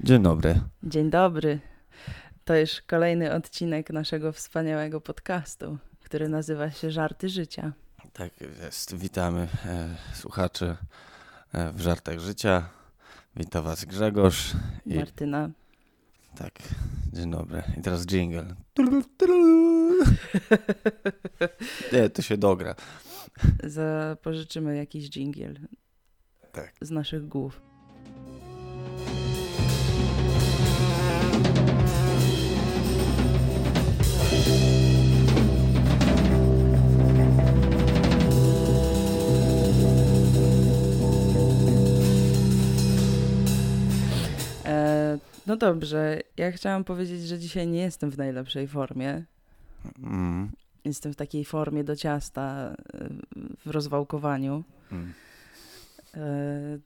Dzień dobry. Dzień dobry. To już kolejny odcinek naszego wspaniałego podcastu, który nazywa się Żarty Życia. Tak jest. Witamy e, słuchaczy e, w Żartach Życia. Witam Was Grzegorz. I... Martyna. Tak, dzień dobry. I teraz jingle. Nie, to się dogra. Zapożyczymy jakiś jingle. Tak. Z naszych głów. No dobrze, ja chciałam powiedzieć, że dzisiaj nie jestem w najlepszej formie. Mm. Jestem w takiej formie do ciasta, e, w rozwałkowaniu. Mm. E,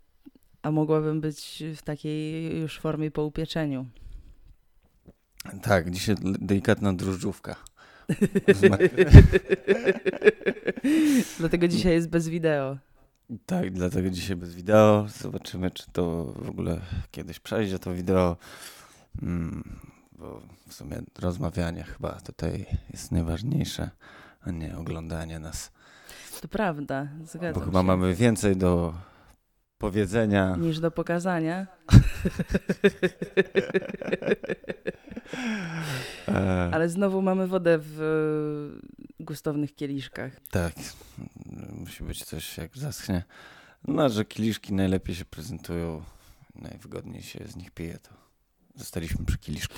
a mogłabym być w takiej już formie po upieczeniu. Tak, dzisiaj delikatna drożdżówka. Dlatego dzisiaj jest bez wideo. Tak, dlatego dzisiaj bez wideo. Zobaczymy, czy to w ogóle kiedyś przejdzie to wideo. Mm, bo w sumie rozmawianie chyba tutaj jest najważniejsze, a nie oglądanie nas. To prawda, zgadzam Bo chyba się. mamy więcej do powiedzenia. Niż do pokazania. Ale znowu mamy wodę w gustownych kieliszkach. Tak, musi być coś jak zaschnie. No, że kieliszki najlepiej się prezentują, najwygodniej się z nich pije, to zostaliśmy przy kieliszku.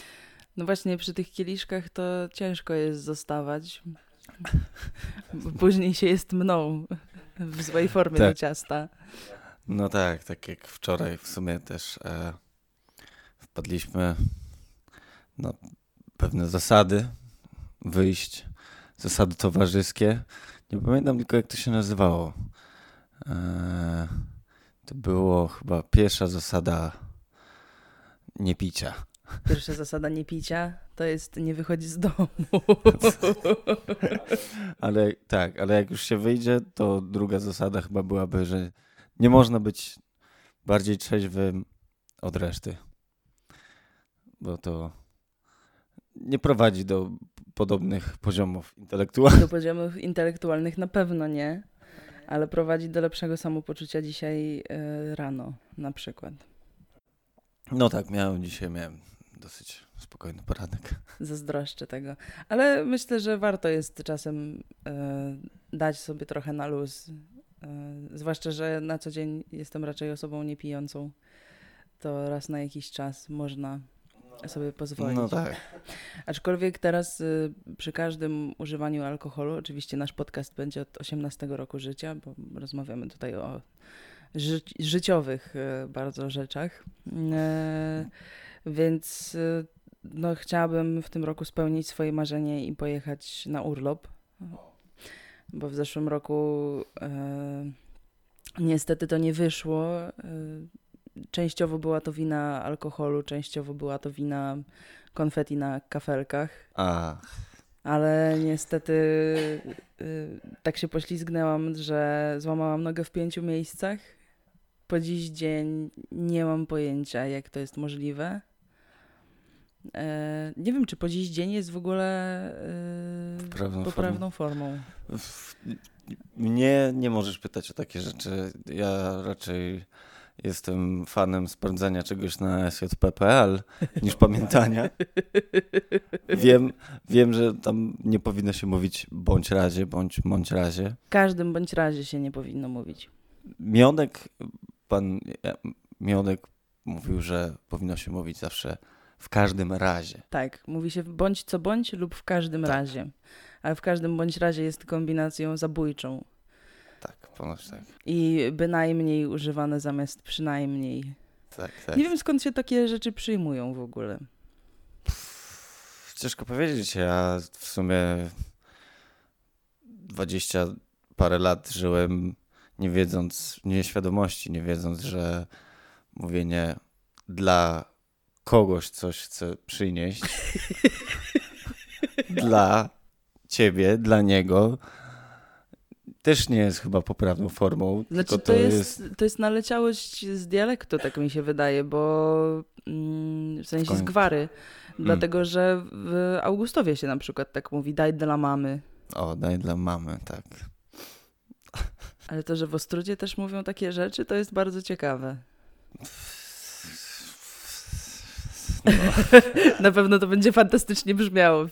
No właśnie, przy tych kieliszkach to ciężko jest zostawać. Później się jest mną w złej formie tak. do ciasta. No tak, tak jak wczoraj w sumie też e, wpadliśmy na pewne zasady wyjść, zasady towarzyskie. Nie pamiętam tylko jak to się nazywało. E, to było chyba pierwsza zasada nie picia. Pierwsza zasada nie picia to jest nie wychodzić z domu. ale tak, ale jak już się wyjdzie, to druga zasada chyba byłaby, że nie można być bardziej trzeźwym od reszty. Bo to nie prowadzi do podobnych poziomów intelektualnych. Do poziomów intelektualnych na pewno nie, ale prowadzi do lepszego samopoczucia dzisiaj y, rano na przykład. No tak, miałem dzisiaj miałem dosyć spokojny poranek. Zazdroszczę tego. Ale myślę, że warto jest czasem y, dać sobie trochę na luz. Y, zwłaszcza, że na co dzień jestem raczej osobą niepijącą. To raz na jakiś czas można sobie pozwolić. No tak. Aczkolwiek teraz y, przy każdym używaniu alkoholu, oczywiście nasz podcast będzie od 18 roku życia, bo rozmawiamy tutaj o ży życiowych y, bardzo rzeczach. Y, więc y, no, chciałabym w tym roku spełnić swoje marzenie i pojechać na urlop, bo w zeszłym roku y, niestety to nie wyszło y, częściowo była to wina alkoholu, częściowo była to wina konfeti na kafelkach. A. Ale niestety y, tak się poślizgnęłam, że złamałam nogę w pięciu miejscach. Po dziś dzień nie mam pojęcia, jak to jest możliwe. E, nie wiem, czy po dziś dzień jest w ogóle e, poprawną formą. Mnie nie możesz pytać o takie rzeczy. Ja raczej jestem fanem sprawdzania czegoś na sjp.pl niż pamiętania. Wiem, wiem, że tam nie powinno się mówić bądź razie, bądź bądź razie. W każdym bądź razie się nie powinno mówić. Mionek, pan Mionek mówił, że powinno się mówić zawsze w każdym razie. Tak, mówi się bądź co bądź lub w każdym tak. razie. Ale w każdym bądź razie jest kombinacją zabójczą. Tak, ponoć tak. I bynajmniej używane zamiast przynajmniej. Tak, tak. Nie wiem skąd się takie rzeczy przyjmują w ogóle. Ciężko powiedzieć. Ja w sumie dwadzieścia parę lat żyłem nie wiedząc, nieświadomości, nie wiedząc, że mówienie dla kogoś coś chce przynieść. dla ciebie, dla niego też nie jest chyba poprawną formą. Znaczy, to, to, jest, jest, to jest naleciałość z dialektu, tak mi się wydaje, bo mm, w sensie z gwary. Mm. Dlatego, że w Augustowie się na przykład tak mówi, daj dla mamy. O, daj dla mamy, tak. Ale to, że w Ostrudzie też mówią takie rzeczy, to jest bardzo ciekawe. No, Na pewno to będzie fantastycznie brzmiało.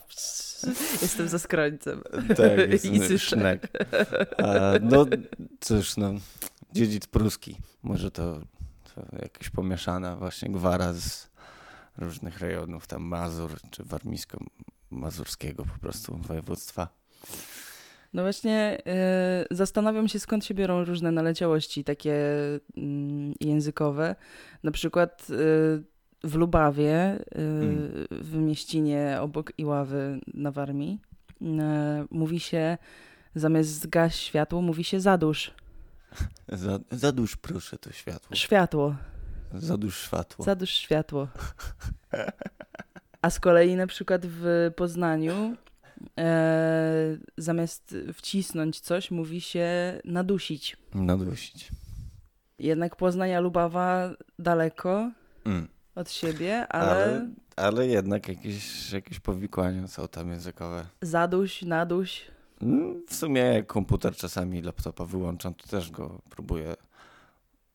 Jestem za skrońcem. tak, jest I sznek. A, no cóż, no, dziedzic pruski. Może to, to jakaś pomieszana właśnie gwara z różnych rejonów, tam Mazur czy warmińsko-mazurskiego po prostu województwa. No właśnie e, zastanawiam się, skąd się biorą różne naleciałości takie mm, językowe. Na przykład e, w Lubawie, e, w mieścinie obok Iławy na Warmii, e, mówi się, zamiast zgaś światło, mówi się zadłuż Za, zadłuż proszę to światło. światło. Zadłuż światło. Zadłuż światło. A z kolei na przykład w Poznaniu e, zamiast wcisnąć coś, mówi się nadusić. Nadusić. Jednak Poznań, a Lubawa daleko Mm. Od siebie, ale, Ale, ale jednak jakieś, jakieś powikłania są tam językowe. zaduś, naduś. Mm, W sumie jak komputer czasami laptopa wyłączam, to też go próbuję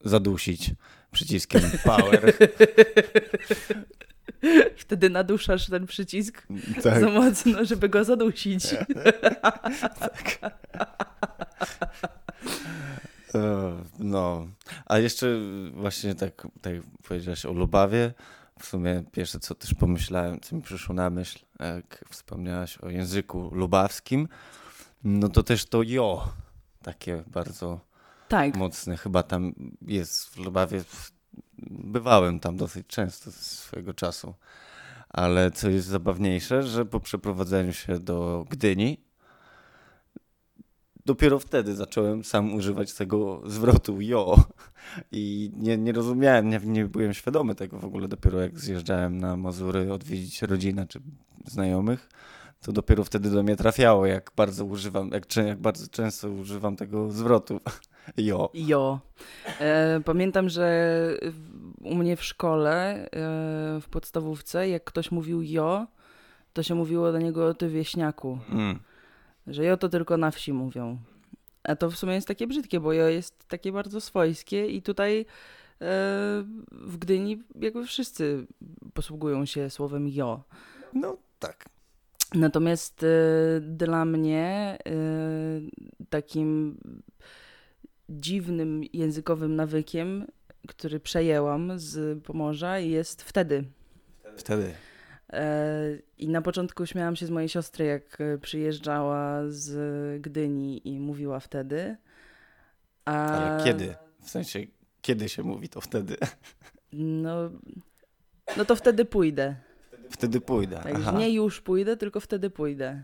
zadusić przyciskiem power. Wtedy naduszasz ten przycisk tak. za mocno, żeby go zadusić. E, No, a jeszcze właśnie tak, tak powiedziałeś o Lubawie. W sumie pierwsze, co też pomyślałem, co mi przyszło na myśl, jak wspomniałaś o języku lubawskim, no to też to jo, takie bardzo Tak, mocne. Chyba tam jest w Lubawie, bywałem tam dosyć często z swojego czasu. Ale co jest zabawniejsze, że po przeprowadzeniu się do Gdyni, dopiero wtedy zacząłem sam używać tego zwrotu jo. I nie, nie rozumiałem, nie, nie byłem świadomy tego w ogóle. Dopiero jak zjeżdżałem na Mazury odwiedzić rodzinę czy znajomych, to dopiero wtedy do mnie trafiało, jak bardzo używam, jak, jak bardzo często używam tego zwrotu jo. jo. E, pamiętam, że u mnie w szkole, e, w podstawówce, jak ktoś mówił jo, to się mówiło do niego ty wieśniaku. Mm. Że jo to tylko na wsi mówią. A to w sumie jest takie brzydkie, bo jo jest takie bardzo swojskie i tutaj e, w Gdyni jakby wszyscy posługują się słowem jo. No tak. Natomiast e, dla mnie e, takim dziwnym językowym nawykiem, który przejęłam z Pomorza jest wtedy. Wtedy. E, I na początku śmiałam się z mojej siostry, jak e, przyjeżdżała z Gdyni i mówiła wtedy. A, Ale kiedy? W sensie, kiedy się mówi, to wtedy. No, no to wtedy pójdę. Wtedy pójdę. Tak, nie już pójdę, tylko wtedy pójdę.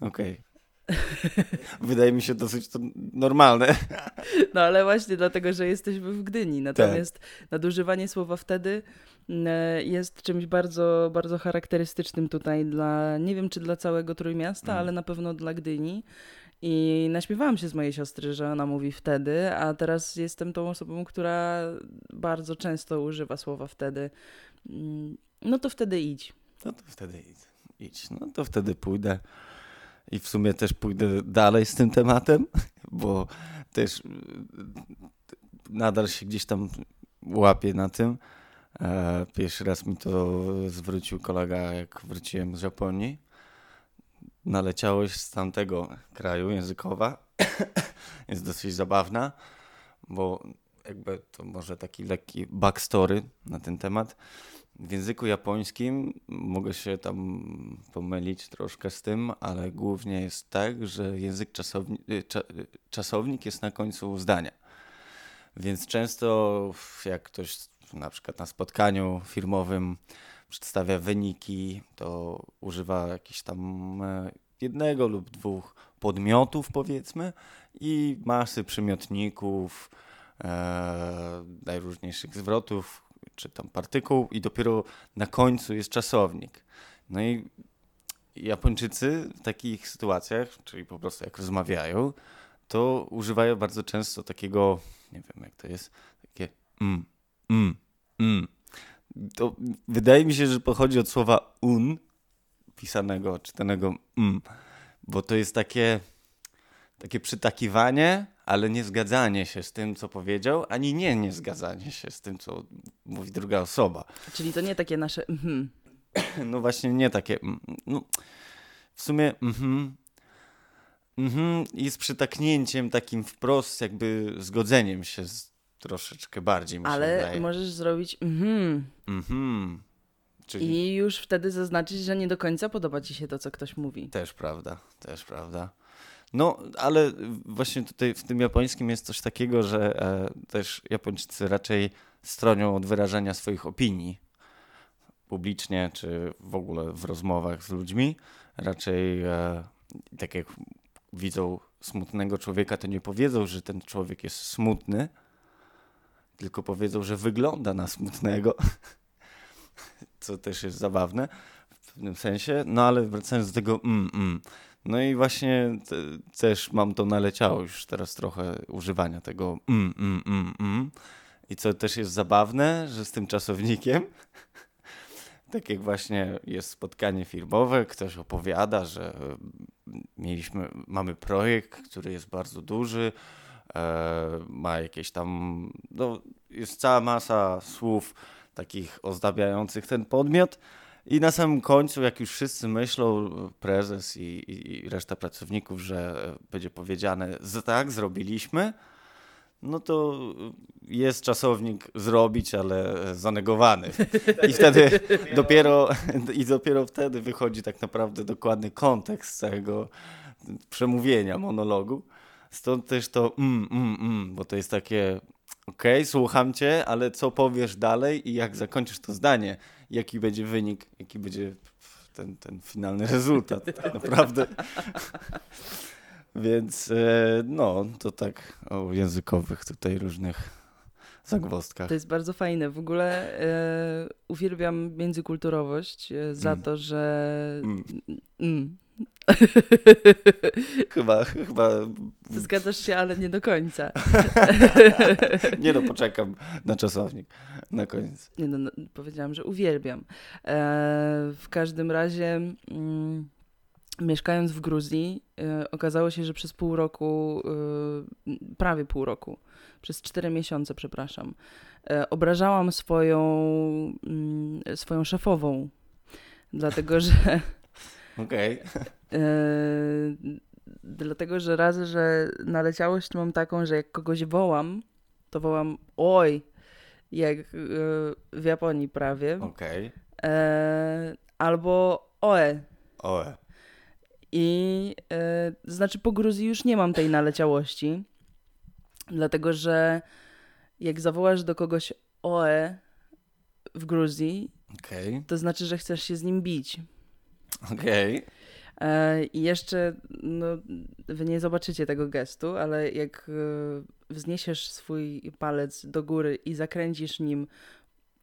okej. Wydaje mi się dosyć to normalne. No ale właśnie dlatego, że jesteśmy w Gdyni. Tak. Natomiast nadużywanie słowa wtedy mm, e, jest czymś bardzo, bardzo charakterystycznym tutaj dla, nie wiem czy dla całego Trójmiasta, Mm. ale na pewno dla Gdyni. I naśmiewałam się z mojej siostry, że ona mówi wtedy, a teraz jestem tą osobą, która bardzo często używa słowa wtedy. Mm, No to wtedy idź. No to wtedy idź. idź. No to wtedy pójdę. I w sumie też pójdę dalej z tym tematem, bo też y, nadal się gdzieś tam łapię na tym. E, Pierwszy raz mi to zwrócił kolega, jak wróciłem z Japonii. Naleciałość z tamtego kraju językowa jest dosyć zabawna, bo jakby to może taki lekki backstory na ten temat. W języku japońskim mogę się tam pomylić troszkę z tym, ale głównie jest tak, że język czasowni y, cza y, czasownik jest na końcu zdania. Więc często jak ktoś na przykład na spotkaniu firmowym przedstawia wyniki, to używa jakichś tam e, jednego lub dwóch podmiotów powiedzmy i masy przymiotników, e, najróżniejszych zwrotów, czy tam partykuł i dopiero na końcu jest czasownik. No i Japończycy w takich sytuacjach, czyli po prostu jak rozmawiają, to używają bardzo często takiego, nie wiem jak to jest, takie mm, mm, mm. to wydaje mi się, że pochodzi od słowa un, pisanego, czytanego m, bo to jest takie, takie przytakiwanie, ale nie zgadzanie się z tym, co powiedział, ani nie nie zgadzanie się z tym, co mówi druga osoba. Czyli to nie takie nasze mhm. No właśnie nie takie, no, w sumie mhm, mhm jest przytaknięciem takim wprost, jakby zgodzeniem się z troszeczkę bardziej, mi Ale wydaje. możesz zrobić mhm. Mhm. Czyli... I już wtedy zaznaczyć, że nie do końca podoba ci się to, co ktoś mówi. Też prawda, też prawda. No, ale właśnie tutaj w tym japońskim jest coś takiego, że e, też Japończycy raczej stronią od wyrażania swoich opinii publicznie, czy w ogóle w rozmowach z ludźmi. Raczej e, tak jak widzą smutnego człowieka, to nie powiedzą, że ten człowiek jest smutny, tylko powiedzą, że wygląda na smutnego, co też jest zabawne w pewnym sensie. No ale wracając do tego mm, mm. No i właśnie te, też mam to naleciało już teraz trochę używania tego mm, mm, mm, mm. I co też jest zabawne, że z tym czasownikiem, tak jak właśnie jest spotkanie firmowe, ktoś opowiada, że mieliśmy, mamy projekt, który jest bardzo duży, e, ma jakieś tam, no, jest cała masa słów takich ozdabiających ten podmiot. I na samym końcu, jak już wszyscy myślą, prezes i, i, i reszta pracowników, że będzie powiedziane, że tak, zrobiliśmy, no to jest czasownik zrobić, ale zanegowany. I wtedy dopiero, i dopiero wtedy wychodzi tak naprawdę dokładny kontekst całego przemówienia, monologu. Stąd też to mm, mm, mm, bo to jest takie okej, okay, słucham cię, ale co powiesz dalej i jak zakończysz to zdanie, jaki będzie wynik, jaki będzie ten, ten finalny rezultat tak naprawdę. Więc e, no, to tak o językowych tutaj różnych zagwozdkach. To jest bardzo fajne. W ogóle e, uwielbiam międzykulturowość e, za mm. to, że... Mm. Mm. chyba, chyba... Zgadzasz się, ale nie do końca. nie no, poczekam na czasownik na koniec. Nie no, no powiedziałam, że uwielbiam. E, w każdym razie... Mm, mieszkając w Gruzji, y, okazało się, że przez pół roku, y, prawie pół roku, przez cztery miesiące, przepraszam, y, obrażałam swoją, mm, swoją szefową, dlatego że. Okej. Okay. dlatego, że razy, że naleciałość mam taką, że jak kogoś wołam, to wołam oj, jak w Japonii prawie. Okej. Okay. Albo oe. Oe. I e, znaczy po Gruzji już nie mam tej naleciałości, dlatego że jak zawołasz do kogoś OE w Gruzji, okay. to znaczy, że chcesz się z nim bić. Okej. Okay. E, I jeszcze, no, wy nie zobaczycie tego gestu, ale jak e, wzniesiesz swój palec do góry i zakręcisz nim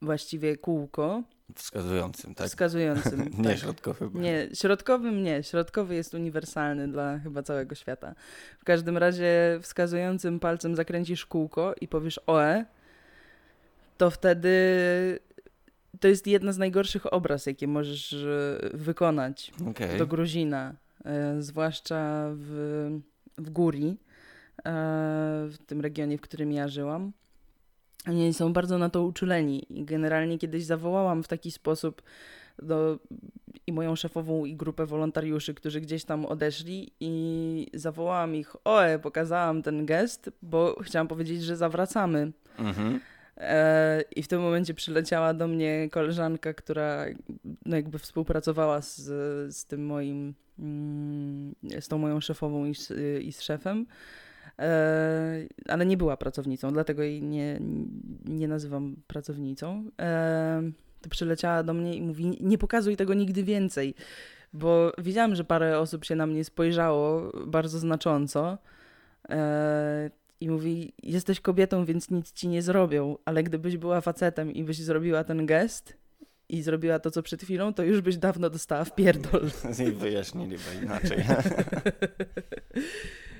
właściwie kółko, Wskazującym, tak? Wskazującym. nie tak. środkowym. Nie, środkowym nie. Środkowy jest uniwersalny dla chyba całego świata. W każdym razie wskazującym palcem zakręcisz kółko i powiesz OE, to wtedy to jest jedna z najgorszych obraz, jakie możesz e, wykonać okay. do Gruzina, e, zwłaszcza w, w Góri, e, w tym regionie, w którym ja żyłam. Oni są bardzo na to uczuleni i generalnie kiedyś zawołałam w taki sposób do, i moją szefową i grupę wolontariuszy, którzy gdzieś tam odeszli i zawołałam ich, oe, pokazałam ten gest, bo chciałam powiedzieć, że zawracamy. Mhm. E, I w tym momencie przyleciała do mnie koleżanka, która no jakby współpracowała z, z tym moim, mm, z tą moją szefową i z, i z szefem. E, ale nie była pracownicą, dlatego jej nie, nie nazywam pracownicą. E, to przyleciała do mnie i mówi: Nie pokazuj tego nigdy więcej, bo widziałam, że parę osób się na mnie spojrzało bardzo znacząco. I mówi: Jesteś kobietą, więc nic ci nie zrobią, ale gdybyś była facetem i byś zrobiła ten gest, i zrobiła to, co przed chwilą, to już byś dawno dostała w pierdol. I wyjaśniliby inaczej.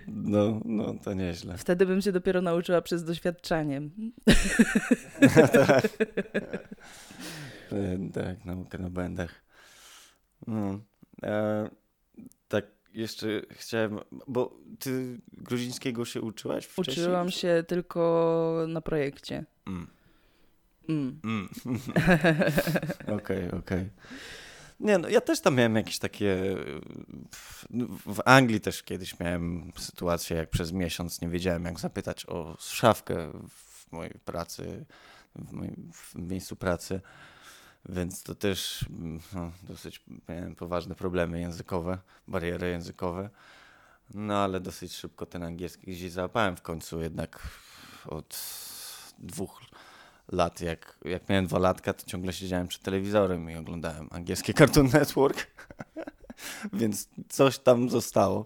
No, no, to nieźle. Wtedy bym się dopiero nauczyła przez doświadczenie. E, tak, naukę na błędach. No. E, tak, jeszcze chciałem, bo ty gruzińskiego się uczyłaś wcześniej? Uczyłam się tylko na projekcie. Mm. Mm. Mm. Okej, okej. Okay, okay. Nie, no ja też tam miałem jakieś takie. W Anglii też kiedyś miałem sytuację, jak przez miesiąc nie wiedziałem, jak zapytać o szafkę w mojej pracy, w moim w miejscu pracy. Więc to też no, dosyć miałem poważne problemy językowe, bariery językowe. No ale dosyć szybko ten angielski gdzieś załapałem w końcu, jednak od dwóch lat, jak, jak miałem dwa latka, to ciągle siedziałem przed telewizorem i oglądałem angielskie Cartoon Network, więc coś tam zostało.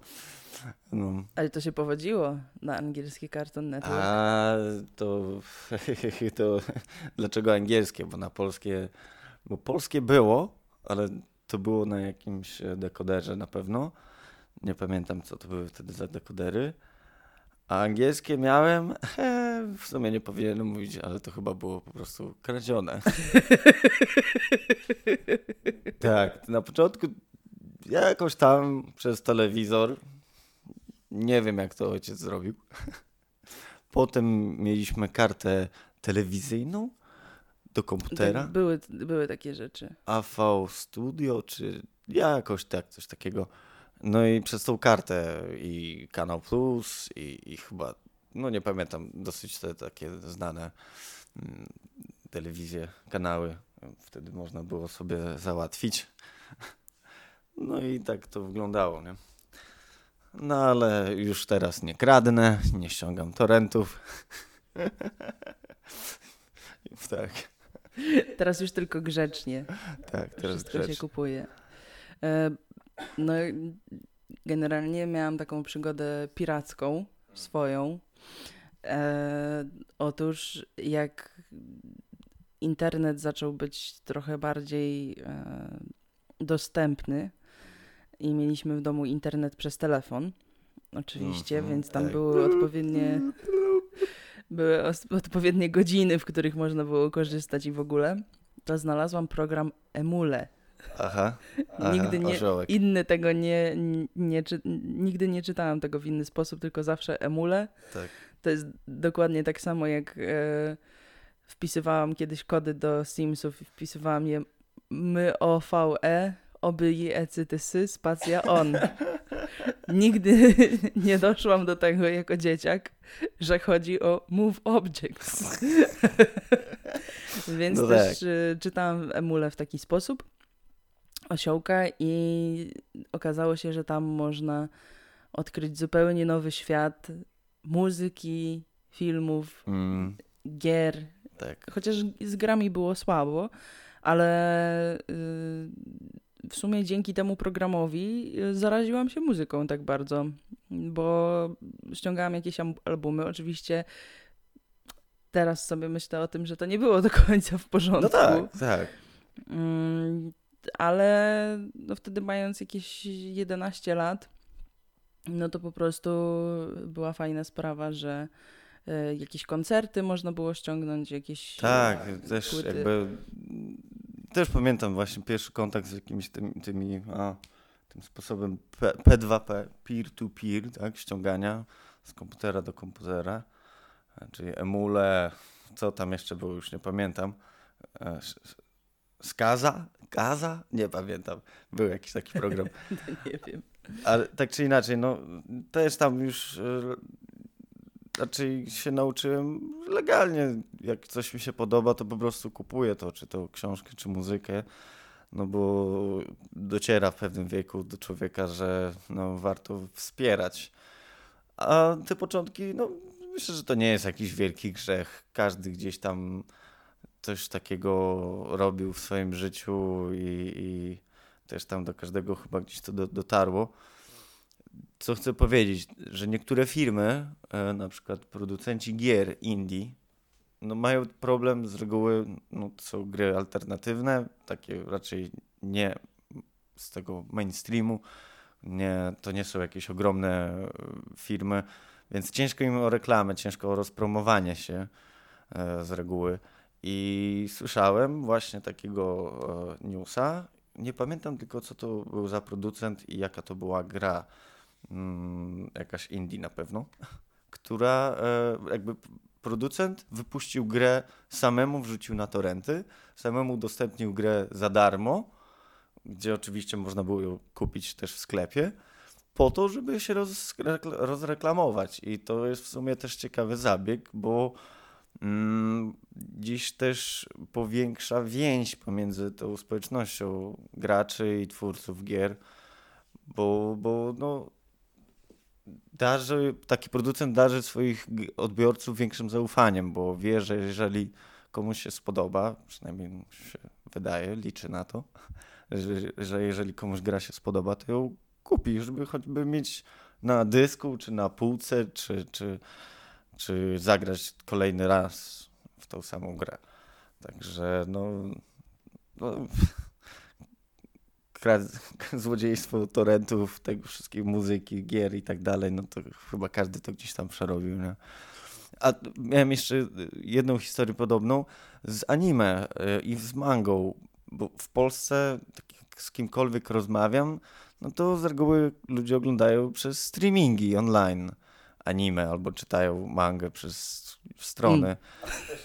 No. Ale to się powodziło na angielski Cartoon Network. A to, to dlaczego angielskie? Bo na polskie, bo polskie było, ale to było na jakimś dekoderze na pewno. Nie pamiętam, co to były wtedy za dekodery. A angielskie miałem, he, w sumie nie powinienem mówić, ale to chyba było po prostu kradzione. tak, na początku jakoś tam przez telewizor, nie wiem jak to ojciec zrobił. Potem mieliśmy kartę telewizyjną do komputera. Tak, były, były takie rzeczy. AV Studio, czy jakoś tak, coś takiego. No i przez tą kartę i Kanał Plus i, i chyba, no nie pamiętam, dosyć te takie znane mm, telewizje, kanały. Wtedy można było sobie załatwić. No i tak to wyglądało, nie? No ale już teraz nie kradnę, nie ściągam torrentów. tak. Teraz już tylko grzecznie. Tak, teraz Wszystko grzecznie. się kupuje. E, no, generalnie miałam taką przygodę piracką swoją. E, otóż, jak internet zaczął być trochę bardziej e, dostępny i mieliśmy w domu internet przez telefon, oczywiście, mm -hmm, więc tam tak. były odpowiednie były odpowiednie godziny, w których można było korzystać i w ogóle, to znalazłam program Emule. Aha. aha nigdy nie, inny tego nie, nie, czy, nigdy nie czytałam tego w inny sposób, tylko zawsze emule. Tak. To jest dokładnie tak samo jak e, wpisywałam kiedyś kody do Simsów i wpisywałam je my o VE oby i ecytysy spacja on. Nigdy nie doszłam do tego jako dzieciak, że chodzi o move objects. Więc no też tak. E, czytałam emule w taki sposób osiołka i okazało się, że tam można odkryć zupełnie nowy świat muzyki, filmów, mm. gier. Tak. Chociaż z grami było słabo, ale y, w sumie dzięki temu programowi y, zaraziłam się muzyką tak bardzo, bo ściągałam jakieś albumy. Oczywiście teraz sobie myślę o tym, że to nie było do końca w porządku. No tak, tak. Mm, ale no wtedy mając jakieś 11 lat, no to po prostu była fajna sprawa, że y, jakieś koncerty można było ściągnąć, jakieś Tak, też płyty. jakby też pamiętam właśnie pierwszy kontakt z jakimiś tymi, tymi a, tym sposobem P, P2P, peer-to-peer, tak, ściągania z komputera do komputera, czyli emule, co tam jeszcze było, już nie pamiętam. E, Skaza? Gaza? Nie pamiętam. Był jakiś taki program. nie wiem. Ale tak czy inaczej, no też tam już e, raczej się nauczyłem legalnie. Jak coś mi się podoba, to po prostu kupuję to, czy to książkę, czy muzykę. No bo dociera w pewnym wieku do człowieka, że no, warto wspierać. A te początki, no myślę, że to nie jest jakiś wielki grzech. Każdy gdzieś tam coś takiego robił w swoim życiu i, i też tam do każdego chyba gdzieś to do, dotarło. Co chcę powiedzieć, że niektóre firmy, e, na przykład producenci gier indie, no mają problem z reguły, no są gry alternatywne, takie raczej nie z tego mainstreamu, nie, to nie są jakieś ogromne e, firmy, więc ciężko im o reklamę, ciężko o rozpromowanie się e, z reguły. I słyszałem właśnie takiego newsa. Nie pamiętam tylko, co to był za producent i jaka to była gra. Mm, jakaś indie na pewno, która e, jakby producent wypuścił grę samemu, wrzucił na torrenty, samemu udostępnił grę za darmo, gdzie oczywiście można było ją kupić też w sklepie, po to, żeby się rozreklamować. I to jest w sumie też ciekawy zabieg, bo mm, dziś też powiększa więź pomiędzy tą społecznością graczy i twórców gier, bo, bo no, darzy, taki producent darzy swoich odbiorców większym zaufaniem, bo wie, że jeżeli komuś się spodoba, przynajmniej się wydaje, liczy na to, że, że jeżeli komuś gra się spodoba, to ją kupi, żeby choćby mieć na dysku, czy na półce, czy, czy, czy zagrać kolejny raz w tą samą grę. Także no, no złodziejstwo torrentów, tego wszystkiej muzyki, gier i tak dalej, no to chyba każdy to gdzieś tam przerobił, nie? A miałem jeszcze jedną historię podobną z anime y, i z mangą, bo w Polsce tak z kimkolwiek rozmawiam, no to z reguły ludzie oglądają przez streamingi online anime albo czytają mangę przez strony. Mm.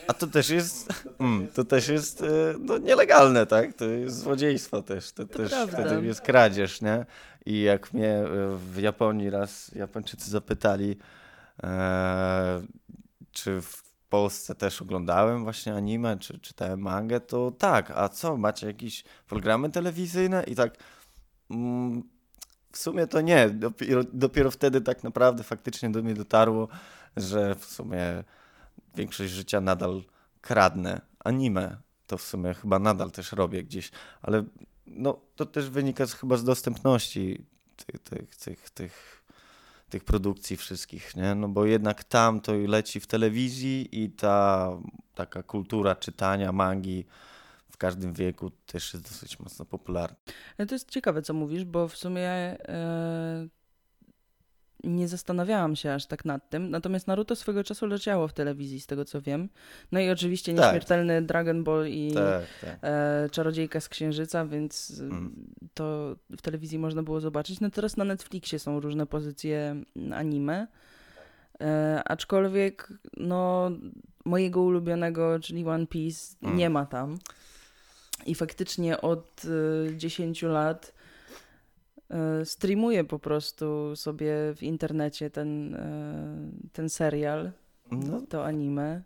A to też jest, mm, to też jest e, no, nielegalne, tak? To jest złodziejstwo też. To, to też wtedy jest kradzież, nie? I jak mnie e, w Japonii raz Japończycy zapytali, e, czy w Polsce też oglądałem właśnie anime, czy czytałem mangę, to tak, a co, macie jakieś programy telewizyjne? I tak mm, w sumie to nie. Dopiero, dopiero wtedy tak naprawdę faktycznie do mnie dotarło, że w sumie większość życia nadal kradnę anime. To w sumie chyba nadal też robię gdzieś, ale no, to też wynika z, chyba z dostępności tych, tych, tych, tych, tych produkcji wszystkich, nie? No bo jednak tam to leci w telewizji i ta taka kultura czytania mangi w każdym wieku też jest dosyć mocno popularna. Ale to jest ciekawe, co mówisz, bo w sumie yy nie zastanawiałam się aż tak nad tym. Natomiast Naruto swego czasu leciało w telewizji, z tego co wiem. No i oczywiście tak. nieśmiertelny tak. Dragon Ball i tak, tak. E, Czarodziejka z Księżyca, więc mm. to w telewizji można było zobaczyć. No teraz na Netflixie są różne pozycje anime. E, aczkolwiek, no, mojego ulubionego, czyli One Piece, mm. nie ma tam. I faktycznie od y, 10 lat E, streamuję po prostu sobie w internecie ten, e, ten serial, no. to anime.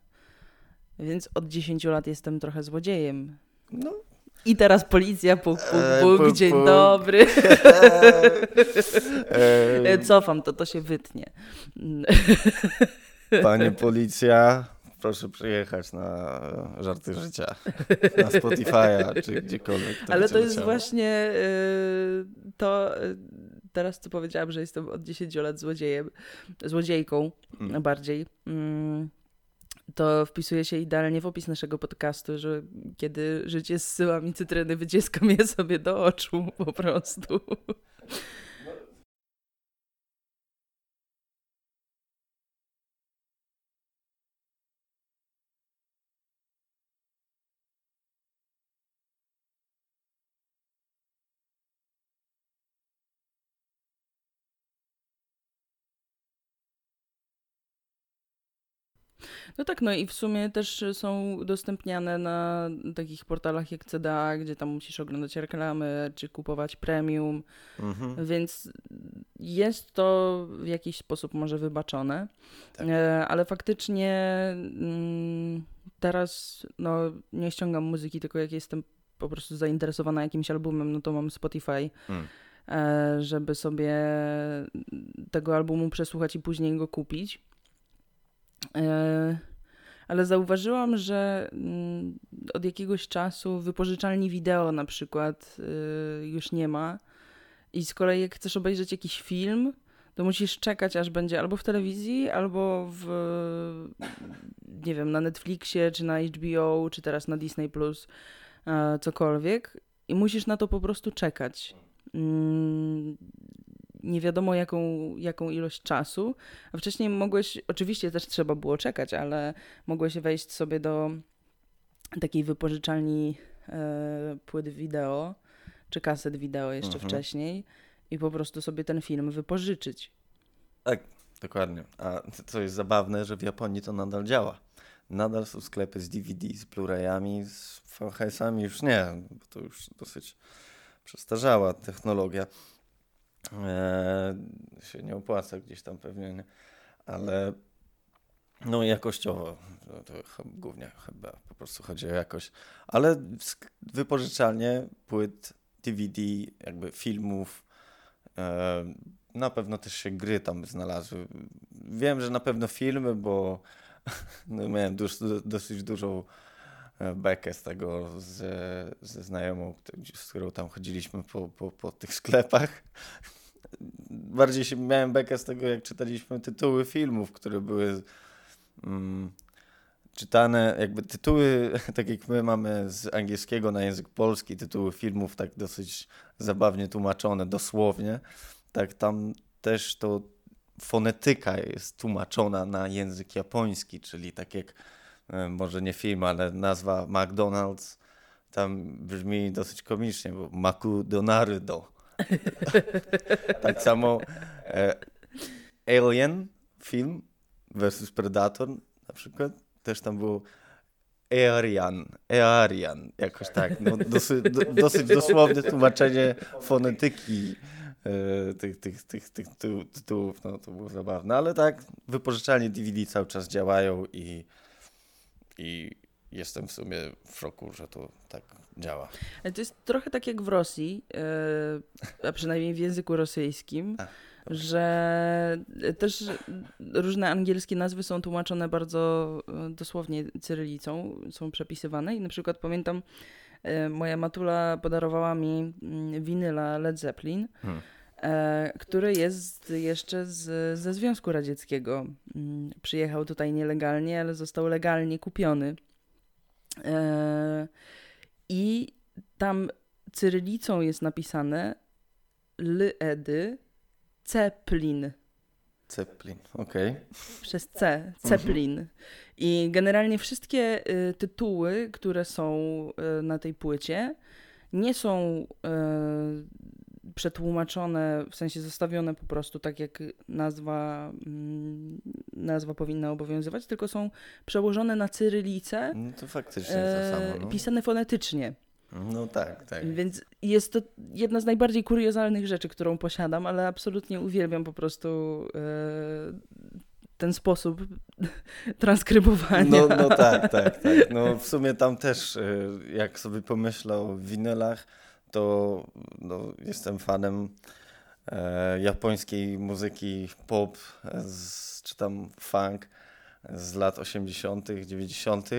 Więc od 10 lat jestem trochę złodziejem. No. I teraz policja, puk, puk, e, puk, puk dzień puk. dobry. Cofam, to to się wytnie. Panie policja, proszę przyjechać na Żarty Życia, na Spotify'a czy gdziekolwiek. To Ale to jest leciało. właśnie y, to, y, teraz co powiedziałam, że jestem od 10 lat złodziejem, złodziejką mm. bardziej. Mm, to wpisuje się idealnie w opis naszego podcastu, że kiedy życie zsyła mi cytryny, wyciskam je sobie do oczu po prostu. No tak, no i w sumie też są udostępniane na takich portalach jak CDA, gdzie tam musisz oglądać reklamy, czy kupować premium, mhm. więc jest to w jakiś sposób może wybaczone, tak. E, ale faktycznie mm, teraz no, nie ściągam muzyki, tylko jak jestem po prostu zainteresowana jakimś albumem, no to mam Spotify. Mm żeby sobie tego albumu przesłuchać i później go kupić. E, ale zauważyłam, że mm, od jakiegoś czasu wypożyczalni wideo na przykład y, już nie ma. I z kolei jak chcesz obejrzeć jakiś film, to musisz czekać, aż będzie albo w telewizji, albo w, nie wiem, na Netflixie, czy na HBO, czy teraz na Disney Plus, e, cokolwiek. I musisz na to po prostu czekać. Nie wiadomo jaką, jaką ilość czasu. A wcześniej mogłeś, oczywiście też trzeba było czekać, ale mogłeś wejść sobie do takiej wypożyczalni e, płyt wideo, czy kaset wideo jeszcze Mhm. wcześniej i po prostu sobie ten film wypożyczyć. Tak, dokładnie. A co jest zabawne, że w Japonii to nadal działa. Nadal są sklepy z DVD, z Blu-rayami, z VHS-ami już nie, bo to już dosyć przestarzała technologia. Eee, się nie opłaca gdzieś tam pewnie, nie? ale no jakościowo, to, to głównie chyba po prostu chodzi o jakość, ale wypożyczalnie płyt, DVD, jakby filmów, e, na pewno też się gry tam znalazły. Wiem, że na pewno filmy, bo no, miałem dosyć dużą bekę z tego ze, ze znajomą, z którą tam chodziliśmy po, po, po tych sklepach. Bardziej się miałem bekę z tego, jak czytaliśmy tytuły filmów, które były mm, czytane, jakby tytuły, tak jak my mamy z angielskiego na język polski, tytuły filmów tak dosyć zabawnie tłumaczone, dosłownie, tak tam też to fonetyka jest tłumaczona na język japoński, czyli tak jak e, może nie film, ale nazwa McDonald's tam brzmi dosyć komicznie, bo Maku Donardo. tak samo e, Alien film versus Predator na przykład też tam było Earian, Earian, jakoś tak. No, dosyć, do, dosyć dosłowne tłumaczenie fonetyki e, tych, tych, tych, tych tytuł- tytułów, no to było zabawne, ale tak, wypożyczalnie DVD cały czas działają i, i jestem w sumie w szoku, że to tak działa. Ale to jest trochę tak jak w Rosji, e, a przynajmniej w języku rosyjskim, A, że też różne angielskie nazwy są tłumaczone bardzo e, dosłownie cyrylicą, są przepisywane i na przykład pamiętam, e, moja matula podarowała mi mm, winyla Led Zeppelin, Hmm. E, który jest jeszcze z, ze Związku Radzieckiego. Mm, Przyjechał tutaj nielegalnie, ale został legalnie kupiony. E, I tam cyrylicą jest napisane Lyedy Ceplin Zeppelin, okej. przez C, Ceplin. I generalnie wszystkie y, tytuły, które są y, na tej płycie, nie są y, przetłumaczone, w sensie zostawione po prostu tak, jak nazwa, mm, nazwa powinna obowiązywać, tylko są przełożone na cyrylicę, No to faktycznie jest to e, samo. No, pisane fonetycznie. no tak, tak. Więc jest to jedna z najbardziej kuriozalnych rzeczy, którą posiadam, ale absolutnie uwielbiam po prostu e, ten sposób transkrybowania. No, no tak, tak, tak. No w sumie tam też, y, jak sobie pomyślę o winylach, to no, jestem fanem e, japońskiej muzyki pop, z, czy tam funk z lat 80., 90.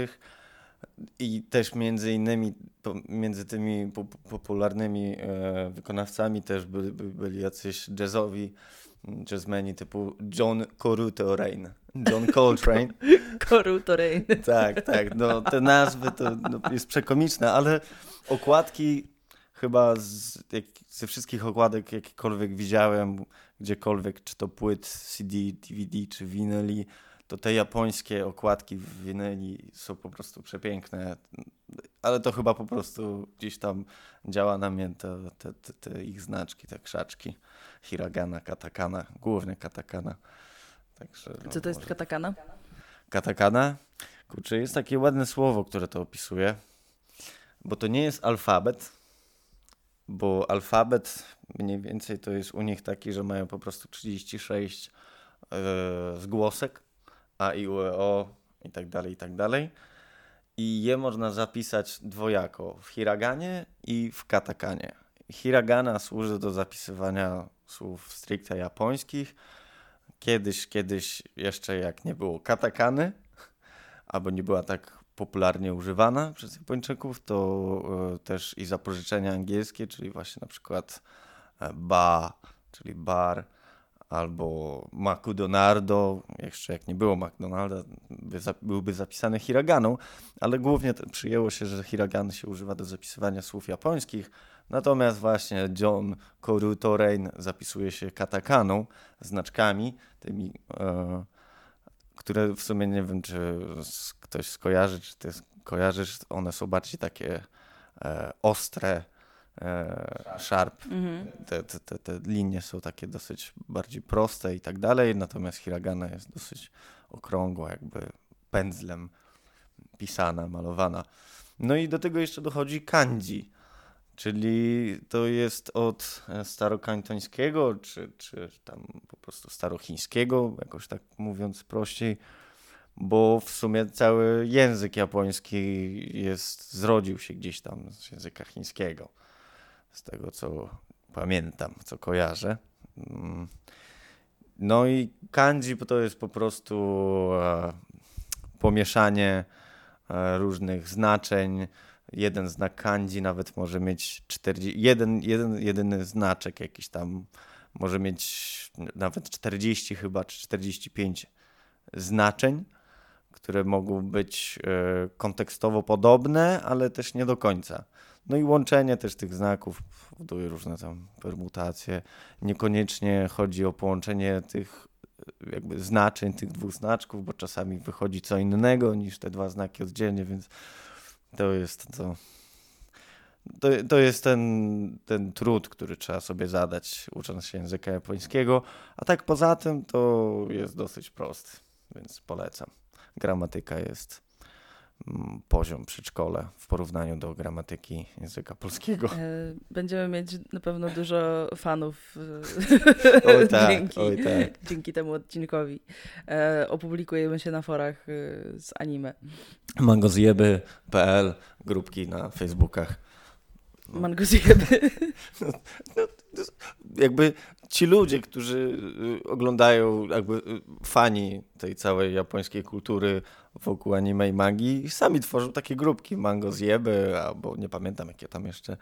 I też między innymi między tymi po, popularnymi e, wykonawcami też byli, by, byli jacyś jazzowi jazzmeni typu John Coltrane. John Coltrane. Koru Torej. Tak, tak. No, te nazwy to no, jest przekomiczne, ale okładki chyba z, jak, ze wszystkich okładek, jakiekolwiek widziałem, gdziekolwiek, czy to płyt CD, DVD, czy winyli, to te japońskie okładki w winyli są po prostu przepiękne. Ale to chyba po prostu gdzieś tam działa na mnie te, te, te, te ich znaczki, te krzaczki. Hiragana, katakana, głównie katakana. Także, no, Co to jest może- katakana? Katakana? Kurczę, jest takie ładne słowo, które to opisuje, bo to nie jest alfabet, bo alfabet mniej więcej to jest u nich taki, że mają po prostu 36 e, zgłosek, a, i, u, e, o i tak dalej, i tak dalej. I je można zapisać dwojako, w hiraganie i w katakanie. Hiragana służy do zapisywania słów stricte japońskich, Kiedyś, kiedyś jeszcze jak nie było katakany, albo nie była tak popularnie używana przez Japończyków, to e, też i zapożyczenia angielskie, czyli właśnie na przykład e, ba, czyli bar, albo McDonaldo, jeszcze jak nie było McDonalda, by, byłby zapisany hiraganą, ale głównie przyjęło się, że hiragany się używa do zapisywania słów japońskich, natomiast właśnie John Korutorein zapisuje się katakaną, znaczkami, tymi, e, które w sumie nie wiem, czy ktoś skojarzy, czy jest kojarzysz, one są bardziej takie e, ostre, e, sharp. Mhm. Te, te, te, te linie są takie dosyć bardziej proste i tak dalej, natomiast hiragana jest dosyć okrągła, jakby pędzlem pisana, malowana. No i do tego jeszcze dochodzi kanji, czyli to jest od e, starokantońskiego, czy, czy tam po prostu starochińskiego, jakoś tak mówiąc prościej, bo w sumie cały język japoński jest, zrodził się gdzieś tam z języka chińskiego, z tego co pamiętam, co kojarzę. Mm. No i kanji to jest po prostu e, pomieszanie e, różnych znaczeń. Jeden znak kanji nawet może mieć 40, jeden, jeden, jedyny znaczek jakiś tam może mieć nawet 40 chyba, czy 45 znaczeń, które mogą być e, kontekstowo podobne, ale też nie do końca. No i łączenie też tych znaków powoduje różne tam permutacje. Niekoniecznie chodzi o połączenie tych jakby znaczeń tych dwóch znaczków, bo czasami wychodzi co innego niż te dwa znaki oddzielnie, więc to jest to. To, to jest ten, ten trud, który trzeba sobie zadać, ucząc się języka japońskiego. A tak poza tym to jest dosyć prosty, więc polecam. Gramatyka jest poziom przedszkole w porównaniu do gramatyki języka polskiego. E, Będziemy mieć na pewno dużo fanów e, Oj tak, dzięki, oj tak. dzięki temu odcinkowi. E, Opublikujemy się na forach z anime. mangozjeby.pl, grupki na Facebookach. No. Mango zjeby. Jakby ci ludzie, którzy y, oglądają, jakby y, fani tej całej japońskiej kultury wokół anime i magii, sami tworzą takie grupki Mango Zjeby, albo nie pamiętam jakie tam jeszcze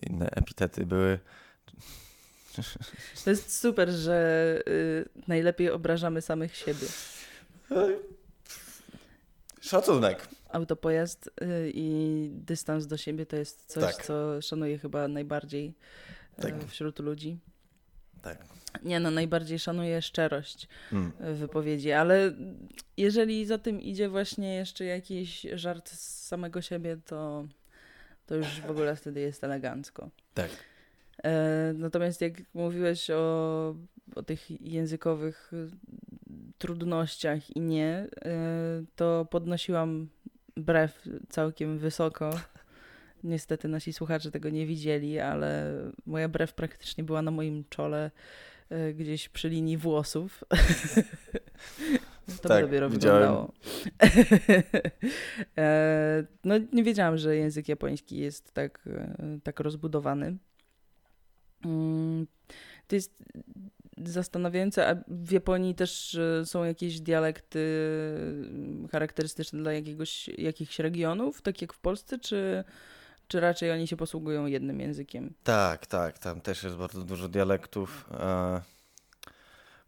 inne epitety były. To jest super, że y, najlepiej obrażamy samych siebie. Szacunek. Autopojazd y, i dystans do siebie to jest coś, Tak. co szanuję chyba najbardziej Tak. wśród ludzi. Tak. Nie no, najbardziej szanuję szczerość Mm. wypowiedzi, ale jeżeli za tym idzie właśnie jeszcze jakiś żart z samego siebie, to, to już w ogóle wtedy jest elegancko. Tak. E, natomiast jak mówiłeś o, o tych językowych trudnościach i nie, e, to podnosiłam brew całkiem wysoko. Niestety nasi słuchacze tego nie widzieli, ale moja brew praktycznie była na moim czole e, gdzieś przy linii włosów. To Tak, dopiero wyglądało. E, no nie wiedziałam, że język japoński jest tak, e, tak rozbudowany. Mm, To jest zastanawiające, a w Japonii też są jakieś dialekty charakterystyczne dla jakiegoś, jakichś regionów, tak jak w Polsce, czy, czy raczej oni się posługują jednym językiem? Tak, tak, tam też jest bardzo dużo dialektów. E,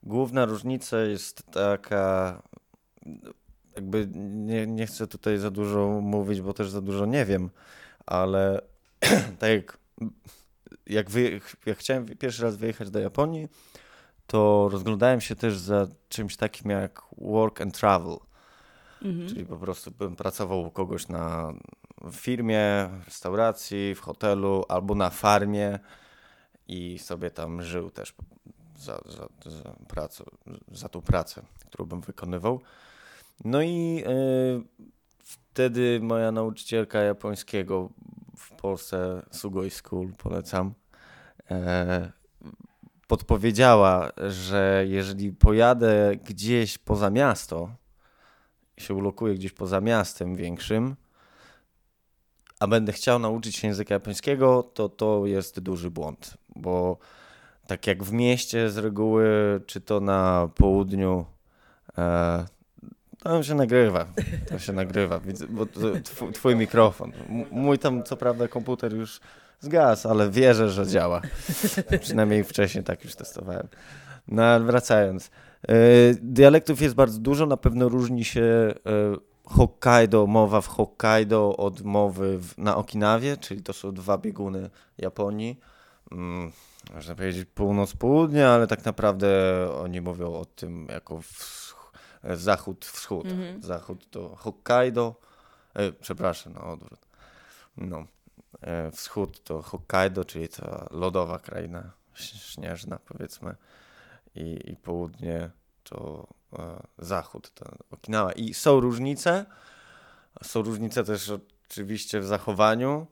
Główna różnica jest taka, jakby nie, nie chcę tutaj za dużo mówić, bo też za dużo nie wiem, ale tak jak, jak, wyje, jak chciałem pierwszy raz wyjechać do Japonii, to rozglądałem się też za czymś takim jak work and travel. Mhm. Czyli po prostu bym pracował u kogoś na w firmie, w restauracji, w hotelu albo na farmie i sobie tam żył też za, za, za, pracę, za tą pracę, którą bym wykonywał. No i y, wtedy moja nauczycielka japońskiego w Polsce, Sugoi School, polecam, e, podpowiedziała, że jeżeli pojadę gdzieś poza miasto, się ulokuję gdzieś poza miastem większym, a będę chciał nauczyć się języka japońskiego, to to jest duży błąd, bo tak jak w mieście z reguły, czy to na południu, e, to się nagrywa, to się nagrywa, bo twój, twój mikrofon, mój tam co prawda komputer już zgasł, ale wierzę, że działa, przynajmniej wcześniej tak już testowałem. No wracając, E, Dialektów jest bardzo dużo, na pewno różni się e, Hokkaido, mowa w Hokkaido od mowy w, na Okinawie, czyli to są dwa bieguny Japonii. Mm, można powiedzieć północ-południe, ale tak naprawdę oni mówią o tym jako wsch- zachód-wschód. Mhm. Zachód to Hokkaido, E, przepraszam, no odwrót. No. E, wschód to Hokkaido, czyli ta lodowa kraina śnieżna, powiedzmy. I, i południe to zachód, to Okinawa. I są różnice. Są różnice też oczywiście w zachowaniu.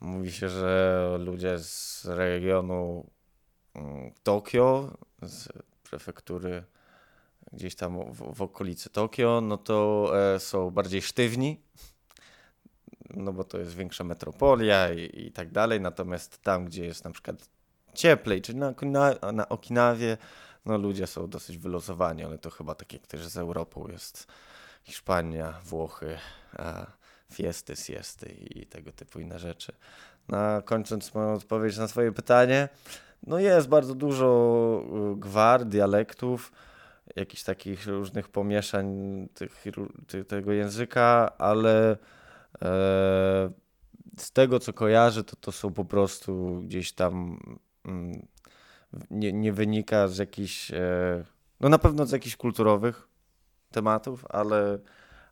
Mówi się, że ludzie z regionu mm, Tokio, z prefektury gdzieś tam w, w okolicy Tokio, no to e, są bardziej sztywni, no bo to jest większa metropolia i, i tak dalej. Natomiast tam, gdzie jest na przykład cieplej, czyli na, na, na Okinawie, no ludzie są dosyć wylosowani, ale to chyba tak jak też z Europą jest Hiszpania, Włochy, a fiesty, siesty i tego typu inne rzeczy. No, kończąc moją odpowiedź na swoje pytanie, no jest bardzo dużo y, gwar, dialektów, jakichś takich różnych pomieszań tych, tego języka, ale e, z tego co kojarzę, to to są po prostu gdzieś tam mm, nie, nie wynika z jakichś, e, no na pewno z jakichś kulturowych tematów, ale,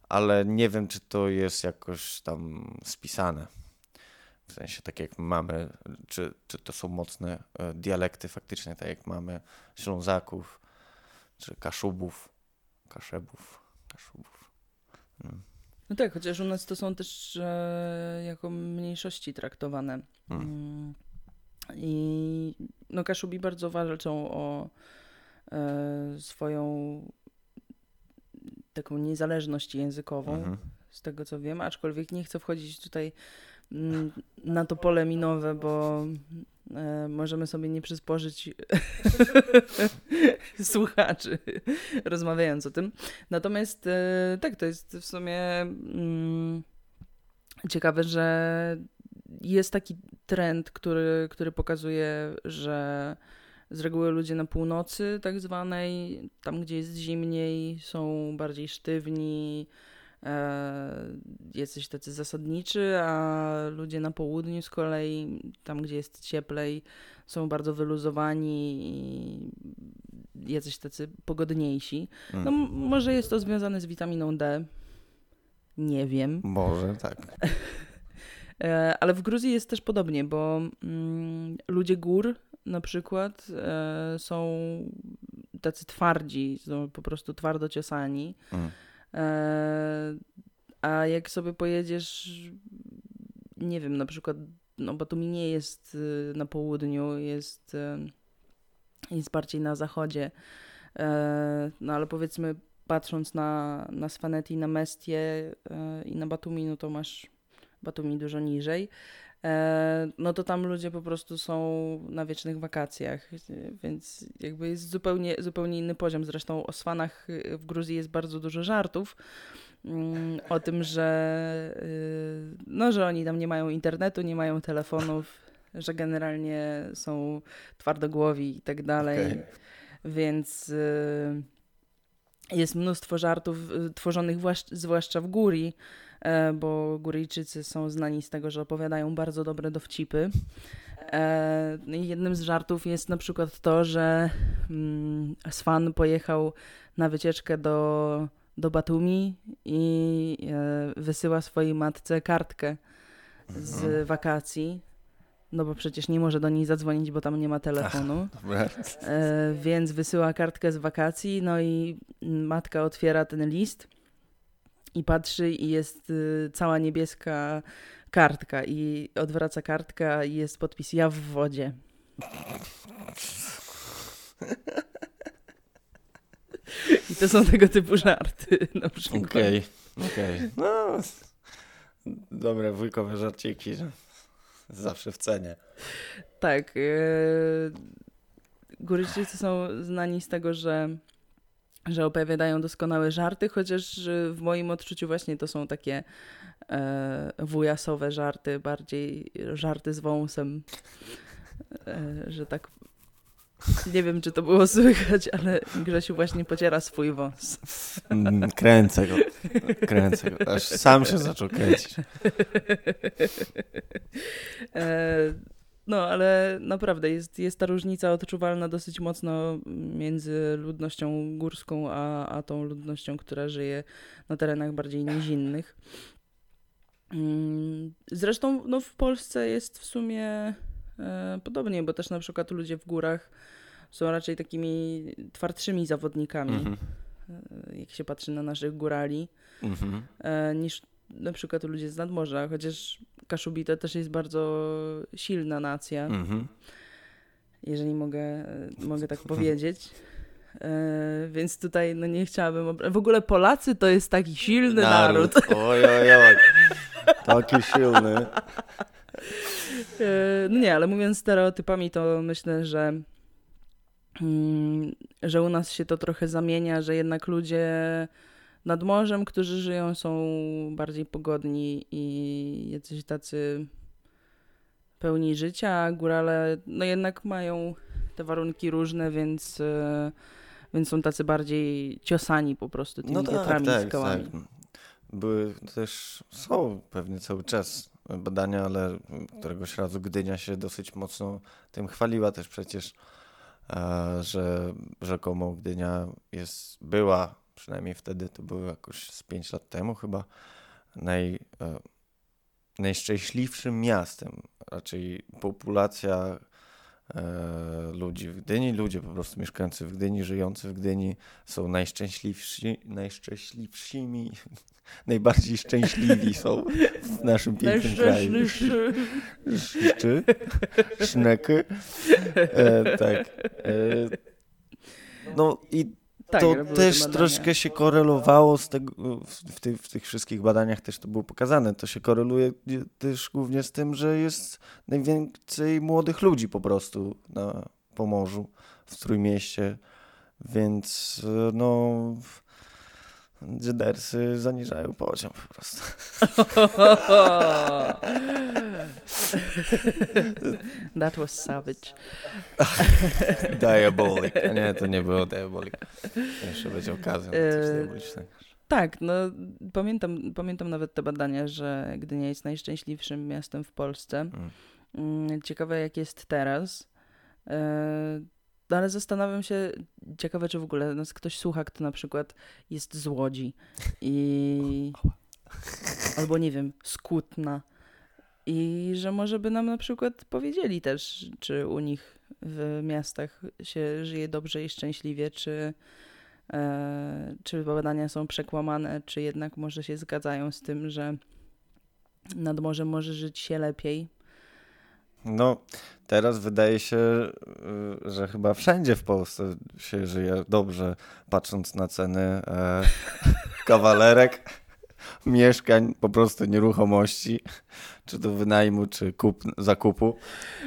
ale nie wiem, czy to jest jakoś tam spisane. W sensie tak jak mamy, czy, czy to są mocne e, dialekty faktycznie, tak jak mamy Ślązaków, czy Kaszubów, Kaszebów, Kaszubów. Hmm. No tak, chociaż u nas to są też e, jako mniejszości traktowane. Hmm. I no Kaszubi bardzo walczą o e, swoją taką niezależność językową, mhm. z tego co wiem, aczkolwiek nie chcę wchodzić tutaj mm, na to pole minowe, bo e, możemy sobie nie przysporzyć słuchaczy rozmawiając o tym. Natomiast e, tak, to jest w sumie mm, ciekawe, że jest taki trend, który, który pokazuje, że z reguły ludzie na północy, tak zwanej, tam gdzie jest zimniej, są bardziej sztywni, e, jesteś tacy zasadniczy, a ludzie na południu z kolei, tam gdzie jest cieplej, są bardzo wyluzowani i jacyś tacy pogodniejsi. No mm. może jest to związane z witaminą D. Nie wiem. Może, tak. E, ale w Gruzji jest też podobnie, bo mm, ludzie gór na przykład e, są tacy twardzi, są po prostu twardo ciosani. Mm. E, a jak sobie pojedziesz, nie wiem, na przykład, no Batumi nie jest y, na południu, jest, y, jest bardziej na zachodzie. No ale powiedzmy, patrząc na, na Svaneti, na Mestie i na Batumi, no to masz Batumi dużo niżej, e, no to tam ludzie po prostu są na wiecznych wakacjach, więc jakby jest zupełnie, zupełnie inny poziom. Zresztą o Swanach w Gruzji jest bardzo dużo żartów mm, o tym, że, y, no, że oni tam nie mają internetu, nie mają telefonów, że generalnie są twardogłowi i tak dalej. Okay. Więc y, jest mnóstwo żartów y, tworzonych zwłaszcza w góry, E, bo Góryjczycy są znani z tego, że opowiadają bardzo dobre dowcipy. E, no jednym z żartów jest na przykład to, że mm, Swan pojechał na wycieczkę do, do Batumi i e, wysyła swojej matce kartkę z mhm. wakacji. No bo przecież nie może do niej zadzwonić, bo tam nie ma telefonu. Ach, e, więc wysyła kartkę z wakacji, no i matka otwiera ten list i patrzy i jest y, cała niebieska kartka i odwraca kartka i jest podpis ja w wodzie. I to są tego typu żarty na przykład. Okej, okay, okej. Okay. No, dobre wujkowe żarciki. Zawsze w cenie. Tak. Yy, Góryczycy są znani z tego, że że opowiadają doskonałe żarty, chociaż w moim odczuciu właśnie to są takie e, wujasowe żarty, bardziej żarty z wąsem, e, że tak nie wiem, czy to było słychać, ale Grzesiu właśnie pociera swój wąs. Mm, kręcę go. Kręcę go. Aż sam się zaczął kręcić. No, ale naprawdę jest, jest ta różnica odczuwalna dosyć mocno między ludnością górską, a, a tą ludnością, która żyje na terenach bardziej nizinnych. Mm, Zresztą no, w Polsce jest w sumie e, podobnie, bo też na przykład ludzie w górach są raczej takimi twardszymi zawodnikami, Mhm. e, jak się patrzy na naszych górali, Mhm. e, niż na przykład ludzie z nadmorza, chociaż Kaszubita też jest bardzo silna nacja, Mhm. jeżeli mogę, mogę tak powiedzieć. E, więc tutaj no nie chciałabym. W ogóle Polacy to jest taki silny naród. Oj, oj, oj. Taki silny. E, No nie, ale mówiąc stereotypami, to myślę, że, mm, że u nas się to trochę zamienia, że jednak ludzie nad morzem, którzy żyją, są bardziej pogodni i jacyś tacy pełni życia, a górale no jednak mają te warunki różne, więc, e, więc są tacy bardziej ciosani po prostu tymi No tak, wiatrami tak, skałami. tak. Były też, są pewnie cały czas badania, ale któregoś razu Gdynia się dosyć mocno tym chwaliła też przecież, e, że rzekomo Gdynia jest, była, przynajmniej wtedy to było jakoś z 5 lat temu chyba, naj, e, najszczęśliwszym miastem. Raczej populacja e, ludzi w Gdyni, ludzie po prostu mieszkający w Gdyni, żyjący w Gdyni są najszczęśliwsi, najszczęśliwszymi, najbardziej szczęśliwi są w naszym pięknym kraju. Szczy, szneky. E, tak. E, no i Tak, to też troszkę się korelowało z tego, w, tych, w tych wszystkich badaniach też to było pokazane. To się koreluje też głównie z tym, że jest najwięcej młodych ludzi po prostu na Pomorzu, w Trójmieście, więc e, no Jedersy zaniżają poziom po prostu. That was savage. Diabolik. A nie, to nie było Diabolik. Jeszcze będzie okazja na coś E, diabolicznego. Tak, no pamiętam, pamiętam nawet te badania, że Gdynia jest najszczęśliwszym miastem w Polsce. Mm. Mm, Ciekawe jak jest teraz. No ale zastanawiam się, ciekawe czy w ogóle nas ktoś słucha, kto na przykład jest z Łodzi i... albo nie wiem, z. I że może by nam na przykład powiedzieli też, czy u nich w miastach się żyje dobrze i szczęśliwie, czy, e, czy badania są przekłamane, czy jednak może się zgadzają z tym, że nad morzem może żyć się lepiej. No, teraz wydaje się, y, że chyba wszędzie w Polsce się żyje dobrze, patrząc na ceny e, kawalerek, mieszkań, po prostu nieruchomości, czy to wynajmu, czy kup, zakupu.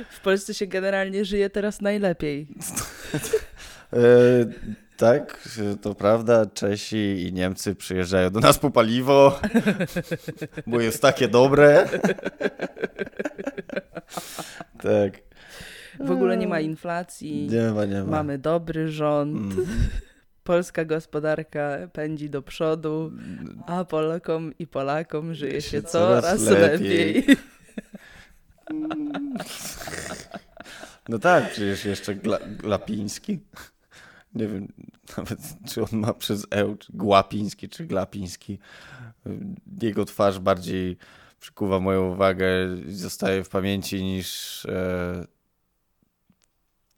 W Polsce się generalnie żyje teraz najlepiej. Tak, to prawda, Czesi i Niemcy przyjeżdżają do nas po paliwo, bo jest takie dobre. tak. W ogóle nie ma inflacji, Nie ma, nie ma. mamy dobry rząd, Mm. polska gospodarka pędzi do przodu, a Polakom i Polakom żyje się coraz, lepiej. lepiej. No tak, przecież jeszcze Gla Glapiński. Nie wiem nawet, czy on ma przez E, czy Głapiński, czy Glapiński. Jego twarz bardziej przykuwa moją uwagę i zostaje w pamięci niż e,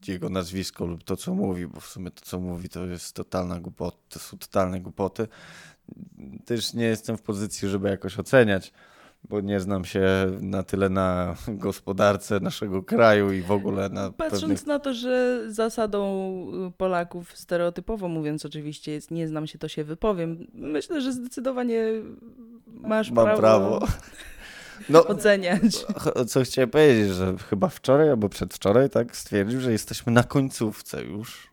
jego nazwisko lub to, co mówi, bo w sumie to, co mówi, to jest totalna głupota, to są totalne głupoty. Też nie jestem w pozycji, żeby jakoś oceniać, bo nie znam się na tyle na gospodarce naszego kraju i w ogóle na Patrząc pewnych... na to, że zasadą y, Polaków, stereotypowo mówiąc oczywiście, jest nie znam się, to się wypowiem, myślę, że zdecydowanie masz Mam prawo, prawo. No, oceniać. co chciałem powiedzieć, że chyba wczoraj albo przedwczoraj tak stwierdził, że jesteśmy na końcówce już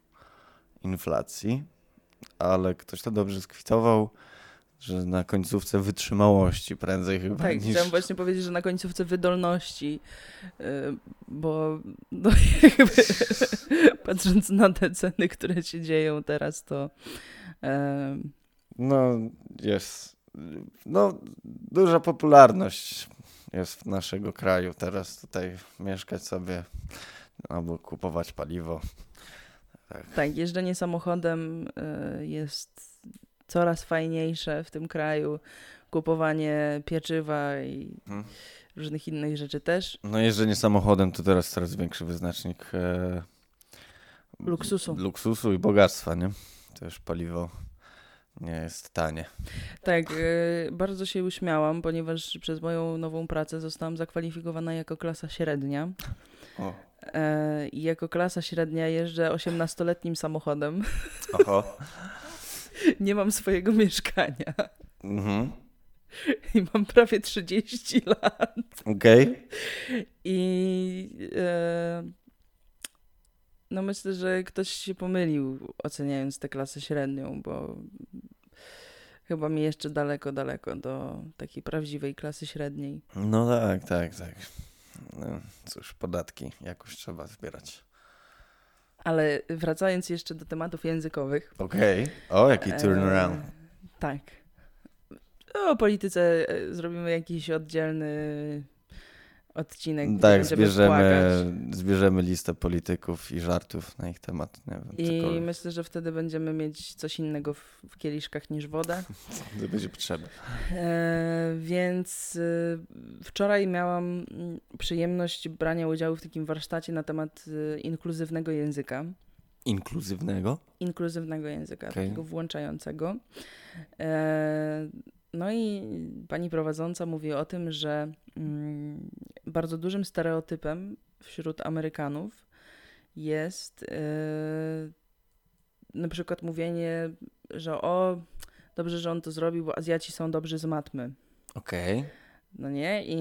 inflacji, ale ktoś to dobrze skwitował, że na końcówce wytrzymałości prędzej chyba Tak, niż... chciałam właśnie powiedzieć, że na końcówce wydolności, y, bo no, jakby, patrząc na te ceny, które się dzieją teraz, to No, jest. No, duża popularność jest w naszego kraju teraz tutaj mieszkać sobie albo kupować paliwo. tak, jeżdżenie samochodem y, jest coraz fajniejsze w tym kraju. kupowanie pieczywa i Mhm. różnych innych rzeczy też. No jeżdżenie samochodem to teraz coraz większy wyznacznik e, Luksusu. luksusu i bogactwa, nie? Też paliwo nie jest tanie. Tak, y, bardzo się uśmiałam, ponieważ przez moją nową pracę zostałam zakwalifikowana jako klasa średnia. O. E, I jako klasa średnia jeżdżę 18-letnim samochodem. Oho. Nie mam swojego mieszkania Mhm. i mam prawie 30 lat. Okej. I e, no myślę, że ktoś się pomylił oceniając tę klasę średnią, bo chyba mi jeszcze daleko, daleko do takiej prawdziwej klasy średniej. No tak, tak, tak. No, cóż, podatki jakoś trzeba zbierać. Ale wracając jeszcze do tematów językowych. Okej. O, jaki turnaround. E, tak. O polityce e, zrobimy jakiś oddzielny odcinek. Tak, zbierzemy, zbierzemy listę polityków i żartów na ich temat. Wiem, I cokolwiek. myślę, że wtedy będziemy mieć coś innego w, w kieliszkach niż woda. To będzie potrzebne. E, więc e, wczoraj miałam mm, przyjemność brania udziału w takim warsztacie na temat e, inkluzywnego języka. Inkluzywnego? Inkluzywnego języka, Okej. takiego włączającego. E, no i pani prowadząca mówi o tym, że mm, bardzo dużym stereotypem wśród Amerykanów jest e, na przykład mówienie, że o, dobrze, że on to zrobił, bo Azjaci są dobrzy z matmy. Okej. No nie? I,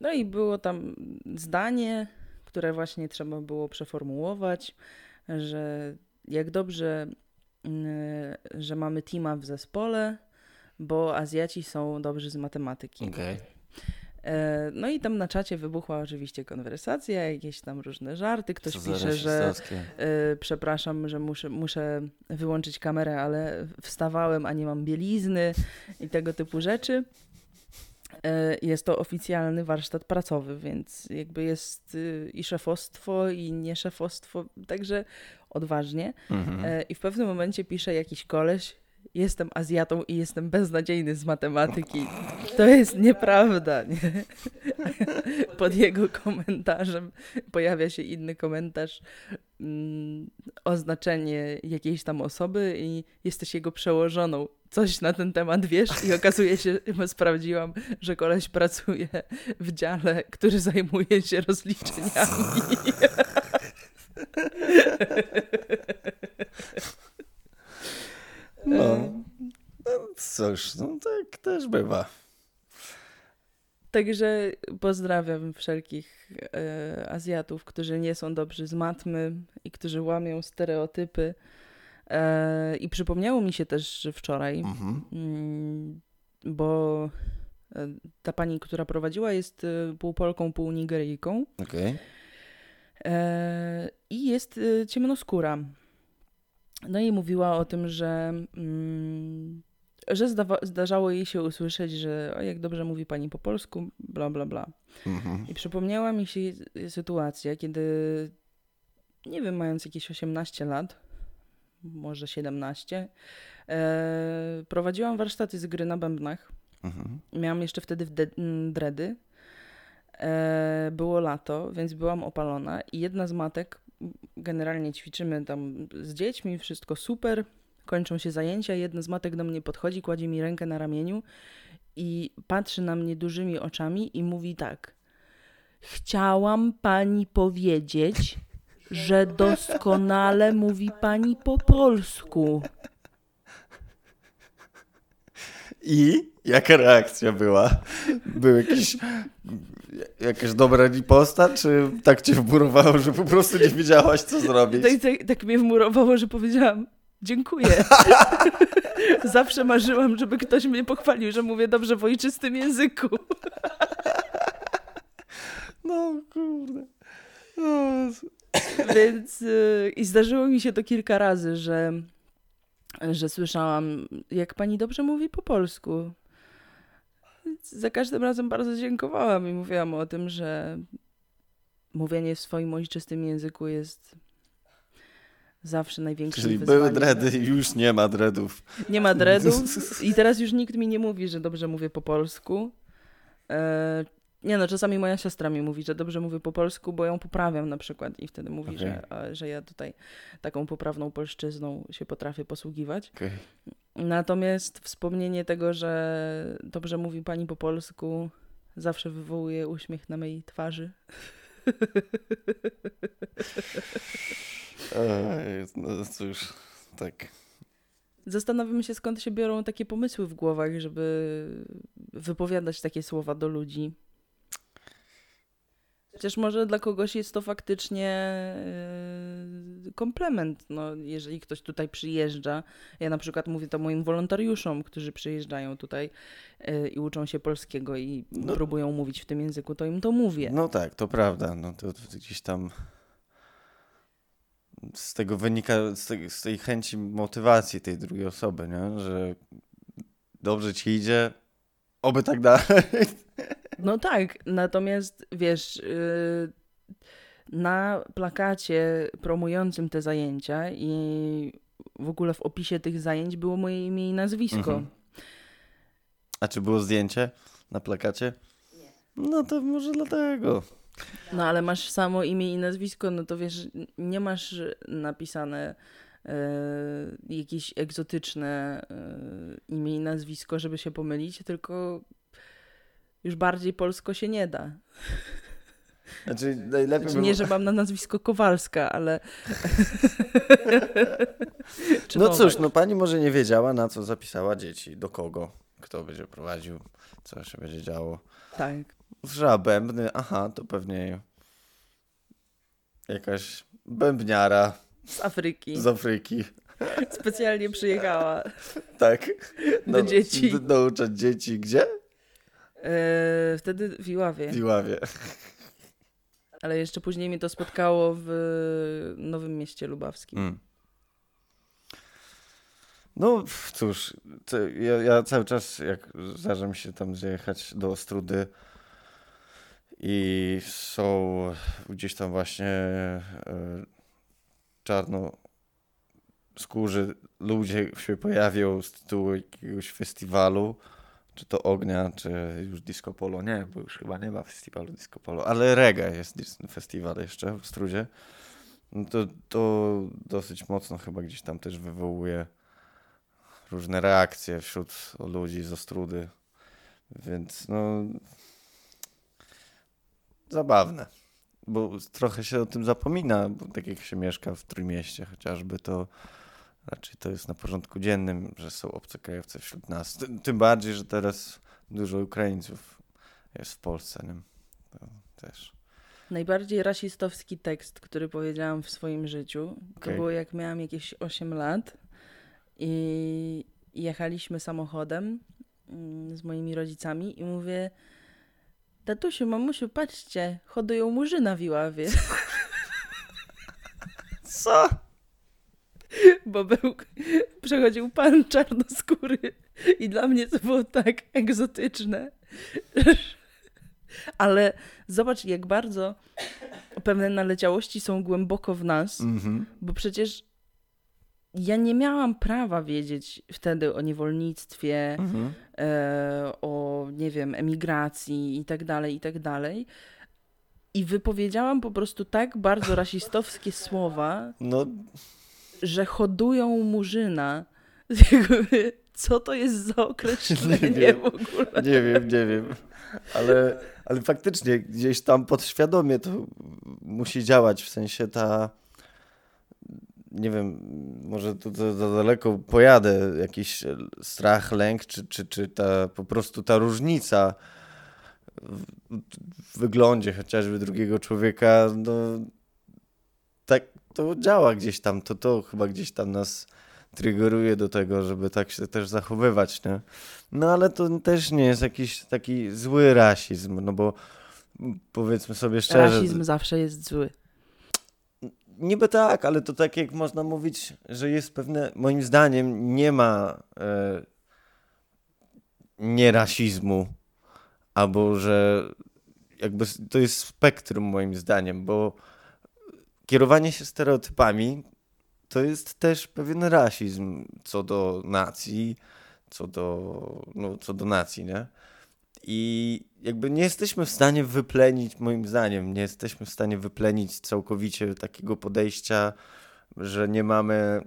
no i było tam zdanie, które właśnie trzeba było przeformułować, że jak dobrze, mm, że mamy teama w zespole, bo Azjaci są dobrzy z matematyki. Okej. E, No i tam na czacie wybuchła oczywiście konwersacja, jakieś tam różne żarty. Ktoś Co pisze, że e, przepraszam, że muszę, muszę wyłączyć kamerę, ale wstawałem, a nie mam bielizny i tego typu rzeczy. E, Jest to oficjalny warsztat pracowy, więc jakby jest y, i szefostwo, i nie szefostwo, także odważnie. Mhm. I w pewnym momencie pisze jakiś koleś, jestem Azjatą i jestem beznadziejny z matematyki. To jest nieprawda. Nie? Pod jego komentarzem pojawia się inny komentarz, mm, oznaczenie jakiejś tam osoby i jesteś jego przełożoną. Coś na ten temat wiesz i okazuje się, bo sprawdziłam, że koleś pracuje w dziale, który zajmuje się rozliczeniami. No. no cóż, no tak też bywa. Także pozdrawiam wszelkich e, Azjatów, którzy nie są dobrzy z matmy i którzy łamią stereotypy. E, I przypomniało mi się też wczoraj, Mhm. mm, bo e, ta pani, która prowadziła, jest e, pół Polką, pół Nigeryjką Okej. e, i jest ciemnoskóra. No i mówiła o tym, że, mm, że zdawa- zdarzało jej się usłyszeć, że o, jak dobrze mówi pani po polsku, bla, bla, bla. Mhm. I przypomniała mi się sytuacja, kiedy, nie wiem, mając jakieś 18 lat, może 17, e, prowadziłam warsztaty z gry na bębnach. Mhm. Miałam jeszcze wtedy de- m, dredy. E, było lato, więc byłam opalona i jedna z matek, generalnie ćwiczymy tam z dziećmi, wszystko super, kończą się zajęcia, jedna z matek do mnie podchodzi, kładzie mi rękę na ramieniu i patrzy na mnie dużymi oczami i mówi tak. Chciałam pani powiedzieć, że doskonale mówi pani po polsku. I jaka reakcja była? Był jakiś, jakaś dobra riposta, czy tak cię wburowało, że po prostu nie wiedziałaś, co zrobić? Tak, tak, tak mnie wmurowało, że powiedziałam dziękuję. Zawsze marzyłam, żeby ktoś mnie pochwalił, że mówię dobrze w ojczystym języku. No kurde. No, Więc y, i zdarzyło mi się to kilka razy, że, że słyszałam, jak pani dobrze mówi po polsku. Za każdym razem bardzo dziękowałam i mówiłam o tym, że mówienie w swoim ojczystym języku jest zawsze największym Czyli wyzwaniem. były dready i już nie ma dreadów. Nie ma dreadów i teraz już nikt mi nie mówi, że dobrze mówię po polsku. E, nie no, czasami moja siostra mi mówi, że dobrze mówię po polsku, bo ją poprawiam na przykład i wtedy mówi, Okej. że, a, że ja tutaj taką poprawną polszczyzną się potrafię posługiwać. Okej. Natomiast wspomnienie tego, że dobrze mówi pani po polsku, zawsze wywołuje uśmiech na mojej twarzy. Ej, No cóż, tak. Zastanawiam się, skąd się biorą takie pomysły w głowach, żeby wypowiadać takie słowa do ludzi. Chociaż może dla kogoś jest to faktycznie yy, komplement, no, jeżeli ktoś tutaj przyjeżdża. Ja na przykład mówię to moim wolontariuszom, którzy przyjeżdżają tutaj yy, i uczą się polskiego i No. próbują mówić w tym języku, to im to mówię. No tak, to prawda. No to, to gdzieś tam z tego wynika, z tej, z tej chęci motywacji tej drugiej osoby, nie? że dobrze ci idzie, oby tak dalej. No tak, natomiast wiesz, yy, na plakacie promującym te zajęcia i w ogóle w opisie tych zajęć było moje imię i nazwisko. Mhm. A czy było zdjęcie na plakacie? Nie. No to może dlatego. No ale masz samo imię i nazwisko, no to wiesz, nie masz napisane e, jakieś egzotyczne e, imię i nazwisko, żeby się pomylić, tylko już bardziej polsko się nie da. Znaczy najlepiej Znaczy, nie, że mam na nazwisko Kowalska, ale... No cóż, no pani może nie wiedziała, na co zapisała dzieci, do kogo, kto będzie prowadził, co się będzie działo. Tak. Usłyszała bębny, aha, to pewnie jakaś bębniara Z Afryki. z Afryki. Specjalnie przyjechała Tak. do dzieci. d- Nauczać dzieci gdzie? E, wtedy w Iławie. W Iławie. Ale jeszcze później mnie to spotkało w Nowym Mieście Lubawskim. Mm. No cóż, ja, ja cały czas jak zdarza mi się tam zjechać do Ostrudy i są gdzieś tam właśnie e, czarno skórzy ludzie się pojawią z tytułu jakiegoś festiwalu, czy to ognia, czy już disco polo, nie, bo już chyba nie ma festiwalu disco polo, ale reggae jest festiwal jeszcze w Strudzie. No to, to dosyć mocno chyba gdzieś tam też wywołuje różne reakcje wśród ludzi z Ostrudy. Więc no zabawne. Bo trochę się o tym zapomina, bo tak jak się mieszka w Trójmieście chociażby, to raczej to jest na porządku dziennym, że są obcokrajowcy wśród nas. Tym, bardziej, że teraz dużo Ukraińców jest w Polsce. Nie? To też. Najbardziej rasistowski tekst, który powiedziałam w swoim życiu, to Okej. było jak miałam jakieś 8 lat i jechaliśmy samochodem mm, z moimi rodzicami i mówię tatusiu, mamusiu, patrzcie, hodują murzyna w Iławie. Co? bo był, przechodził pan czarnoskóry i dla mnie to było tak egzotyczne. Ale zobacz, jak bardzo pewne naleciałości są głęboko w nas, Mhm. bo przecież ja nie miałam prawa wiedzieć wtedy o niewolnictwie, Mhm. e, o, nie wiem, emigracji i tak dalej, i tak dalej. I wypowiedziałam po prostu tak bardzo rasistowskie słowa, No, że hodują murzyna. Co to jest za określenie Nie wiem. w ogóle? Nie wiem, nie wiem. Ale, ale faktycznie gdzieś tam podświadomie to musi działać. W sensie ta. Nie wiem, może tu za, za daleko pojadę. Jakiś strach, lęk, czy, czy, czy ta po prostu ta różnica w, w wyglądzie chociażby drugiego człowieka, no tak to działa gdzieś tam. To, to chyba gdzieś tam nas triggeruje do tego, żeby tak się też zachowywać, nie? No ale to też nie jest jakiś taki zły rasizm, no bo powiedzmy sobie szczerze. Rasizm zawsze jest zły. Niby tak, ale to tak jak można mówić, że jest pewne, moim zdaniem nie ma e, nierasizmu, albo że jakby to jest spektrum moim zdaniem, bo kierowanie się stereotypami to jest też pewien rasizm co do nacji, co do, no, co do nacji, nie? I jakby nie jesteśmy w stanie wyplenić, moim zdaniem, nie jesteśmy w stanie wyplenić całkowicie takiego podejścia, że nie mamy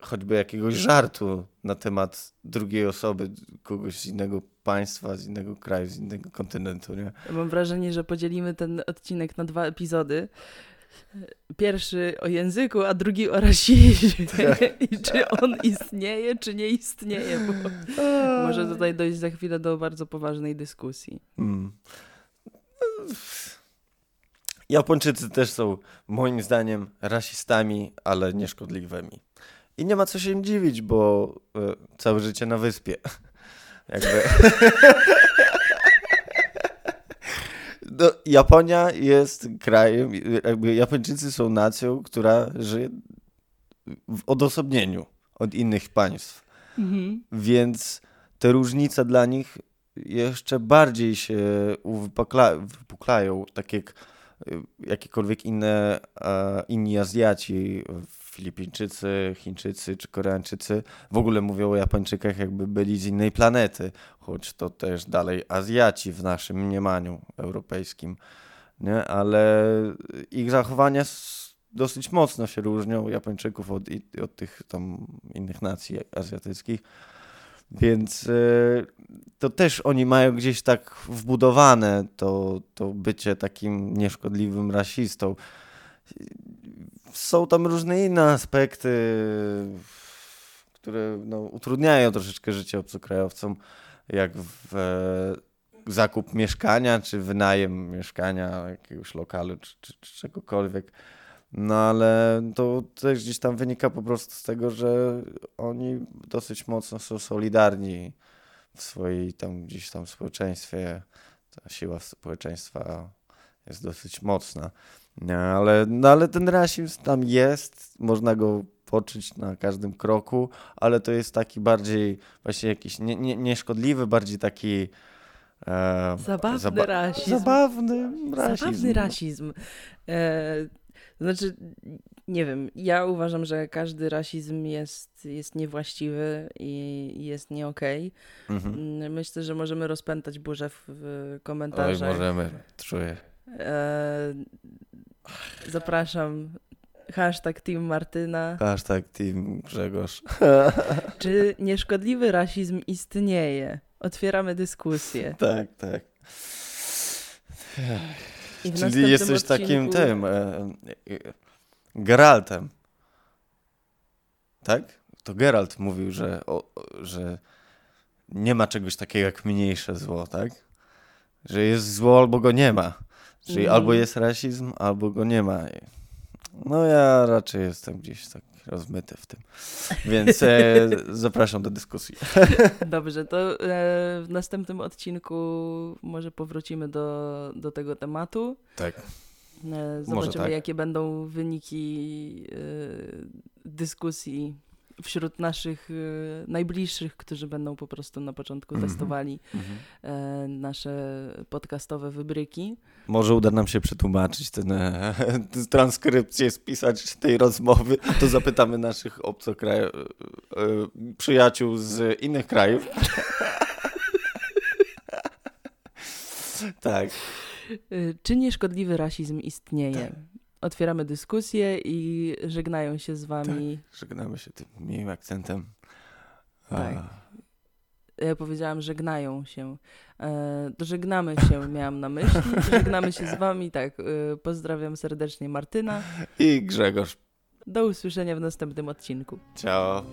choćby jakiegoś żartu na temat drugiej osoby, kogoś z innego państwa, z innego kraju, z innego kontynentu, nie? Mam wrażenie, że podzielimy ten odcinek na dwa epizody. Pierwszy o języku, a drugi o rasizmie. Tak. I czy on istnieje, czy nie istnieje. Bo może tutaj dojść za chwilę do bardzo poważnej dyskusji. Hmm. Japończycy też są moim zdaniem rasistami, ale nieszkodliwymi. I nie ma co się im dziwić, bo y, całe życie na wyspie. Jakby. No, Japonia jest krajem, jakby Japończycy są nacją, która żyje w odosobnieniu od innych państw. Mhm. Więc te różnice dla nich jeszcze bardziej się wypuklają, tak jak y, jakiekolwiek inne, inni Azjaci, Filipińczycy, Chińczycy czy Koreańczycy w ogóle mówią o Japończykach jakby byli z innej planety, choć to też dalej Azjaci w naszym mniemaniu europejskim, nie? ale ich zachowania dosyć mocno się różnią Japończyków od, od tych tam innych nacji azjatyckich. Więc y, to też oni mają gdzieś tak wbudowane to, to bycie takim nieszkodliwym rasistą są tam różne inne aspekty, które no, utrudniają troszeczkę życie obcokrajowcom, jak w, e, zakup mieszkania, czy wynajem mieszkania, jakiegoś lokalu, czy, czy, czy czegokolwiek. No ale to też gdzieś tam wynika po prostu z tego, że oni dosyć mocno są solidarni w swojej tam gdzieś tam społeczeństwie. Ta siła społeczeństwa jest dosyć mocna. Nie, ale, no, ale ten rasizm tam jest, można go poczuć na każdym kroku, ale to jest taki bardziej właśnie jakiś nie, nie, nieszkodliwy, bardziej taki e, zabawny zaba rasizm. Zabawny rasizm. Zabawny rasizm. E, znaczy, nie wiem, ja uważam, że każdy rasizm jest, jest niewłaściwy i jest nie okej. Okay. Mhm. Myślę, że możemy rozpętać burzę w, w komentarzach. Oj, możemy, czuję. E, zapraszam. Hashtag Team Martyna. Hashtag Team Grzegorz. Czy nieszkodliwy rasizm istnieje? Otwieramy dyskusję. Tak, tak. Czyli jesteś odcinku... takim tym e, e, Geraltem. Tak? To Geralt mówił, że, o, że nie ma czegoś takiego jak mniejsze zło, tak? Że jest zło albo go nie ma. Czyli mm. albo jest rasizm, albo go nie ma. No ja raczej jestem gdzieś tak rozmyty w tym. Więc e, zapraszam do dyskusji. Dobrze, to e, w następnym odcinku może powrócimy do, do tego tematu. Tak. E, zobaczymy, tak. jakie będą wyniki e, dyskusji wśród naszych y, najbliższych, którzy będą po prostu na początku mm -hmm. testowali y, nasze podcastowe wybryki. Może uda nam się przetłumaczyć ten, e, transkrypcję, spisać tej rozmowy, to zapytamy naszych obcokrajów, e, przyjaciół z innych krajów. tak. Czy nieszkodliwy rasizm istnieje? Tak otwieramy dyskusję i żegnają się z wami. Tak, żegnamy się tym miłym akcentem. Tak. Ja powiedziałam, żegnają się. E, żegnamy się, miałam na myśli. Żegnamy się z wami. Tak, e, pozdrawiam serdecznie Martyna. I Grzegorz. Do usłyszenia w następnym odcinku. Ciao.